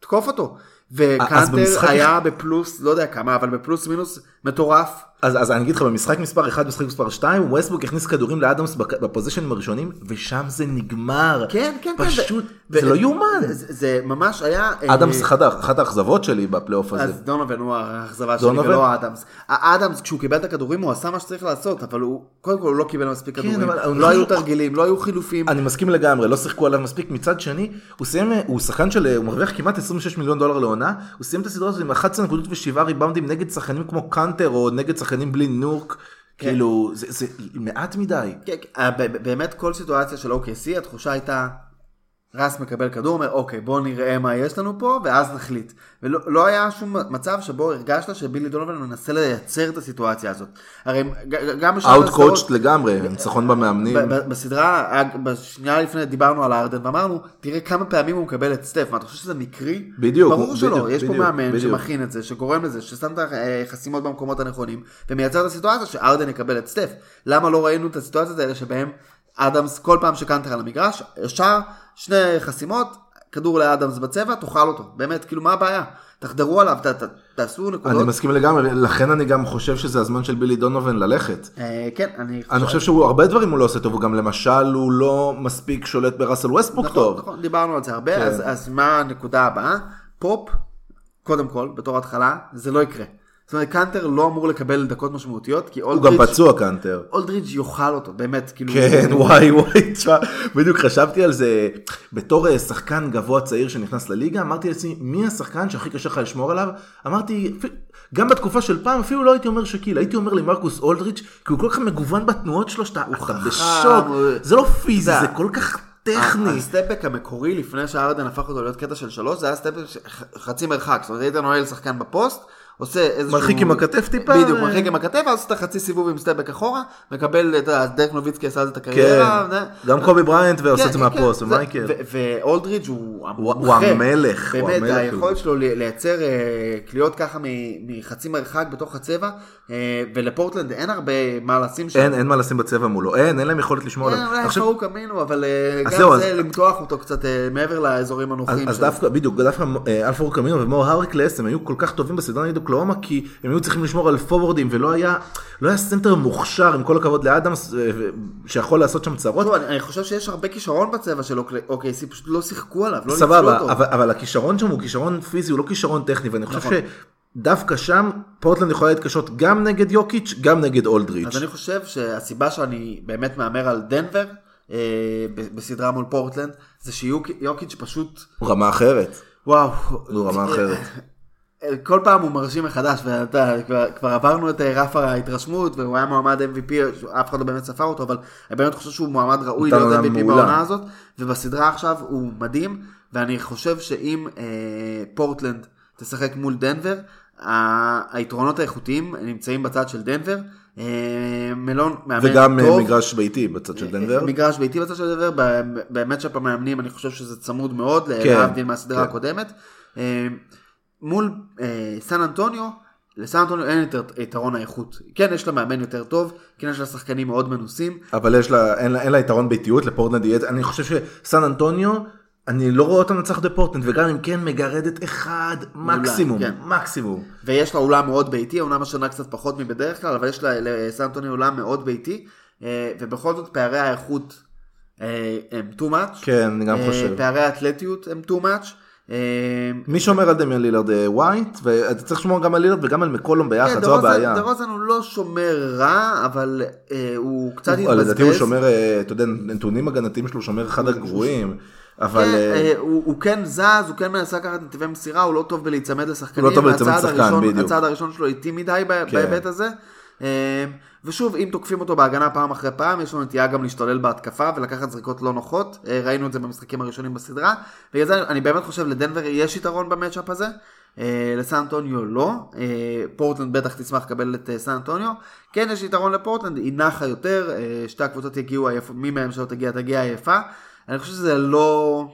תקוף אותו. וקאנטר במשחק- היה בפלוס, לא יודע כמה, אבל בפלוס מינוס מטורף. אז, אז אני אגיד לך במשחק מספר 1 משחק מספר 2 ווסטבוק הכניס כדורים לאדמס בפוזיישנים הראשונים ושם זה נגמר. כן, כן, כן. פשוט זה ו- לא יאומן. זה, זה ממש היה... אה, אדמס אחת ה- אחת האכזבות שלי בפלייאוף הזה. אז דונובן הוא האכזבה שלי דונובן? ולא אדמס. אדמס כשהוא קיבל את הכדורים הוא עשה מה שצריך לעשות אבל הוא קודם כל הוא לא קיבל מספיק כדורים. כן, אבל לא היו תרגילים לא היו חילופים. אני מסכים לגמרי לא שיחקו עליו מספיק מצד שני הוא סיים הוא שחקן של הוא מרוויח כמעט 26 מיליון דולר לעונה הוא סיים את הסדרה הזאת עם 11 נקודות ו7 ריבאונדים נגד שחקנים כמו קאנטר או נגד שחקנים בלי נורק כאילו זה, זה מעט מדי. כן, כן, אה, באמת כל סיטואציה של OKC התחושה הייתה רס מקבל כדור אומר אוקיי בוא נראה מה יש לנו פה ואז נחליט. ולא לא היה שום מצב שבו הרגשת שבילי דונובן מנסה לייצר את הסיטואציה הזאת. הרי גם בשאר outcoached לגמרי ניצחון במאמנים. בסדרה, אג- בשנייה לפני דיברנו על ארדן ואמרנו, תראה כמה פעמים הוא מקבל את סטף, מה אתה חושב שזה מקרי? בדיוק, ברור שלא, בדיוק, יש פה בדיוק, מאמן בדיוק. שמכין את זה, שגורם לזה, ששם את החסימות במקומות הנכונים, ומייצר את הסיטואציה שארדן יקבל את סטף. למה לא ראינו את הסיטואציות האלה שבהם אדמס, כל פעם שקאנטר על המגרש, ישר שני חסימות, כדור לאדמס בצבע, תאכל אותו. באמת, כאילו מה הבעיה? תחדרו עליו, ת- ת- תעשו נקודות. אני מסכים לגמרי לכן אני גם חושב שזה הזמן של בילי דונובן ללכת. אה, כן, אני אני חושב שהוא הרבה דברים הוא לא עושה טוב הוא גם למשל הוא לא מספיק שולט בראסל ווסטבוק נכון, טוב. נכון, דיברנו על זה הרבה, כן. אז, אז מה הנקודה הבאה? פופ, קודם כל, בתור התחלה, זה לא יקרה. זאת אומרת, קאנטר לא אמור לקבל דקות משמעותיות, כי הוא גם אולדריץ' פצוע קאנטר. אולדריץ' יאכל אותו, באמת, כאילו... כן, וואי וואי, תשמע, בדיוק חשבתי על זה, בתור אה, שחקן גבוה צעיר שנכנס לליגה, אמרתי לעצמי, מי השחקן שהכי קשה לך לשמור עליו? אמרתי, גם בתקופה של פעם, אפילו לא הייתי אומר שאקיל, הייתי אומר למרקוס אולדריץ', כי הוא כל כך מגוון בתנועות שלו, שאתה בשוק, זה לא פיזי, זה- כל כך טכני. ה stepback המקורי לפני שארדן הפך אותו להיות קטע של שלוש, זה היה ח- חצי מרחק, זאת אומרת היית נועל שחקן בפוסט, עושה איזשהו... מרחיק עם הכתף טיפה, בדיוק, ו- מרחיק עם הכתף, ואז עושה חצי סיבוב עם stepback אחורה, מקבל את ה... דרק נוביצקי עשה את הקריירה. כן, זה- גם קובי בריינט ועושה כן, את זה כן, מהפוסט, זה- ומייקל. ו- ואולדריץ' הוא הוא. המלך, הוא באמת. היכולת שלו לי- לייצר אה, קליעות ככה מחצי מרחק בתוך הצבע, אה, ולפורטלנד אין הרבה מה לשים שם. אין, אין מה לשים בצבע מולו, אין, אין להם יכולת לשמור כן, עליו. אולי עכשיו- פארוק אמינו, אבל אה, אז גם זה אז- למתוח אותו קצת אה, מעבר לאזורים אז, הנוחים אז. דווקא, בדיוק, דווקא אה, אל-פארוק אמינו ומו הארקלס הם היו כל כך טובים בסדרה נגד אוקלהומה כי הם היו צריכים לשמור על פורוורדים ולא היה, לא היה סנטר מוכשר עם כל הכבוד לאדמס אה, שיכול לעשות שם צרות. תראו, אני אני חושב שיש הרבה כישרון בצבע של OKC, פשוט לא שיחקו עליו, לא ניצלו אותו. אבל, אבל הכישרון שם הוא כישרון פיזי, הוא לא כישרון טכני ואני חושב נכון. שדווקא שם פורטלנד יכולה להתקשות גם נגד יוקיץ' גם נגד אולדריץ'. אז אני חושב שהסיבה שאני באמת מהמר על דנבר, אה, בסדרה מול פורטלנד, זה שיוקיץ' פשוט, רמה אחרת, וואו. הוא רמה אחרת. כל פעם הוא מרשים מחדש, ואתה, כבר, כבר עברנו את אה, רף ההתרשמות, והוא היה מועמד MVP, אף אחד לא באמת ספר אותו, אבל אני באמת חושב שהוא מועמד ראוי להיות MVP מעולה. בעונה הזאת, ובסדרה עכשיו הוא מדהים, ואני חושב שאם אה, פורטלנד תשחק מול דנבר, היתרונות האיכותיים נמצאים בצד של דנבר, אה, מלון מאמן וגם אה, טוב, מגרש ביתי בצד של דנבר. מגרש ביתי בצד של דנבר, באמת שהפעם המאמנים אני חושב שזה צמוד מאוד, כן, להבדיל מהסדרה כן. הקודמת. מול אה, סן אנטוניו, לסן אנטוניו אין יותר יתרון האיכות. כן, יש לה מאמן יותר טוב, כן, יש לה שחקנים מאוד מנוסים. אבל יש לה, אין, לה, אין לה יתרון ביתיות לפורטלנד, יהיה- אני חושב שסן אנטוניו, אני לא רואה אותה מנצחת בפורטלנד, וגם אם כן מגרדת אחד מקסימום, כן. מקסימום. ויש לה אולם מאוד ביתי, אומנם השנה קצת פחות מבדרך כלל, אבל יש לה לסן אנטוניו אולם מאוד ביתי, אה, ובכל זאת פערי האיכות אה, הם too much. כן, אני גם אה, חושב. פערי האתלטיות הם too much. אה, מי שומר על דמיאן לילארד אה, ווייט, ואתה צריך לשמור גם על לילארד וגם על מקולום ביחד, כן, זו הבעיה. דרוזן הוא לא שומר רע, אבל אה, הוא קצת הוא- לדעתי הוא התבזבז. שומר, אה, אתה יודע, נתונים הגנתיים שלו הוא שומר אחד הגרועים, אבל כן, אה, אה, הוא הוא כן זז, הוא כן מנסה לקחת נתיבי מסירה, הוא לא טוב בלהיצמד לשחקנים. הוא לא טוב בלהיצמד לשחקן, הראשון- בדיוק. הצעד הראשון שלו איטי מדי כן. בהיבט הזה. ושוב, אם תוקפים אותו בהגנה פעם אחרי פעם, יש לו נטייה גם להשתולל בהתקפה ולקחת זריקות לא נוחות. אה, ראינו את זה במשחקים הראשונים בסדרה. בגלל זה אני- באמת חושב לדנבר יש יתרון במצ'אפ הזה. אה, לסן אנטוניו לא, אה, פורטלנד בטח תשמח לקבל את סן אנטוניו, כן יש יתרון לפורטלנד, היא נחה יותר, שתי הקבוצות יגיעו, עייפ- מי מהם שלא תגיע תגיע עייפה, אני חושב שזה לא,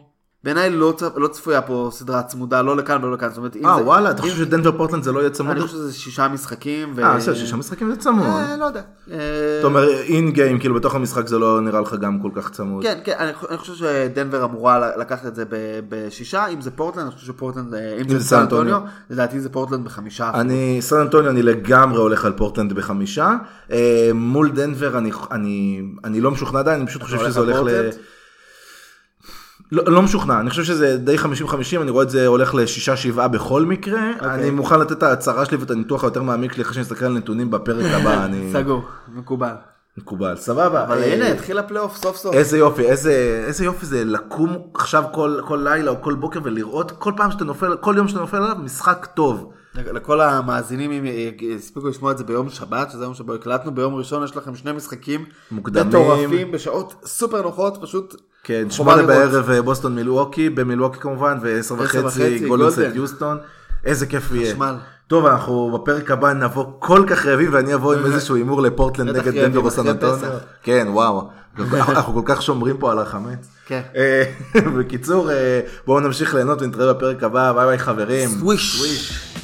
בעיניי לא, צ- לא צפויה פה סדרה צמודה, לא לכאן ולא לכאן, זאת אומרת, אם אה זה- וואלה, אתה אם- חושב שדנבר פורטלנד זה לא יהיה צמוד? אני חושב שזה שישה משחקים, ו... אה, בסדר, שישה משחקים זה צמוד. אה, לא יודע. אה, אתה אומר אין גיים, כאילו בתוך המשחק זה לא נראה לך גם כל כך צמוד. כן, כן, אני, אני חושב שדנבר אמורה לקחת את זה ב- בשישה, אם זה פורטלנד, אני חושב שפורטלנד, אה, אם זה סן אנטוניו, לדעתי זה פורטלנד בחמישה. אני, סן אנטוניו אני לגמרי הולך על פורטלנד בחמישה. אה, מול דנבר אני, אני, אני לא משוכנע עדיין, אני פשוט חושב שזה הולך ל... לא, לא משוכנע, אני חושב שזה די 50-50, אני רואה את זה הולך לשישה שבעה בכל מקרה. אוקיי. אני מוכן לתת את ההצהרה שלי ואת הניתוח היותר מעמיק שלי אחרי שאני אסתכל על נתונים בפרק הבא, אני... סגור, מקובל. מקובל, סבבה. אבל אה, הנה, התחיל הפלייאוף סוף סוף. איזה יופי, איזה, איזה יופי זה לקום עכשיו כל, כל לילה או כל בוקר ולראות כל פעם שאתה נופל, כל יום שאתה נופל עליו משחק טוב. לכל המאזינים, אם הספיקו לשמוע את זה ביום שבת, שזה היום שבו הקלטנו, ביום ראשון יש לכם שני משחקים מוקדמים. מטורפים, בשעות סופר נוחות, פשוט כן, שמונה. בערב אה, בוסטון מילווקי, במילווקי כמובן, ועשר וחצי גולדן סטייט. יוסטון. איזה כיף יהיה. חשמל. טוב, אנחנו בפרק הבא נבוא כל כך רעבים ואני אבוא עם איזשהו הימור לפורטלנד נגד דנבר או סן אנטוניו. כן, וואו. אנחנו כל כך שומרים פה על החמץ. כן. אה, בקיצור, אה, בואו נמשיך ליהנות ונתראה בפרק הבא. ביי ביי חברים. סוויש.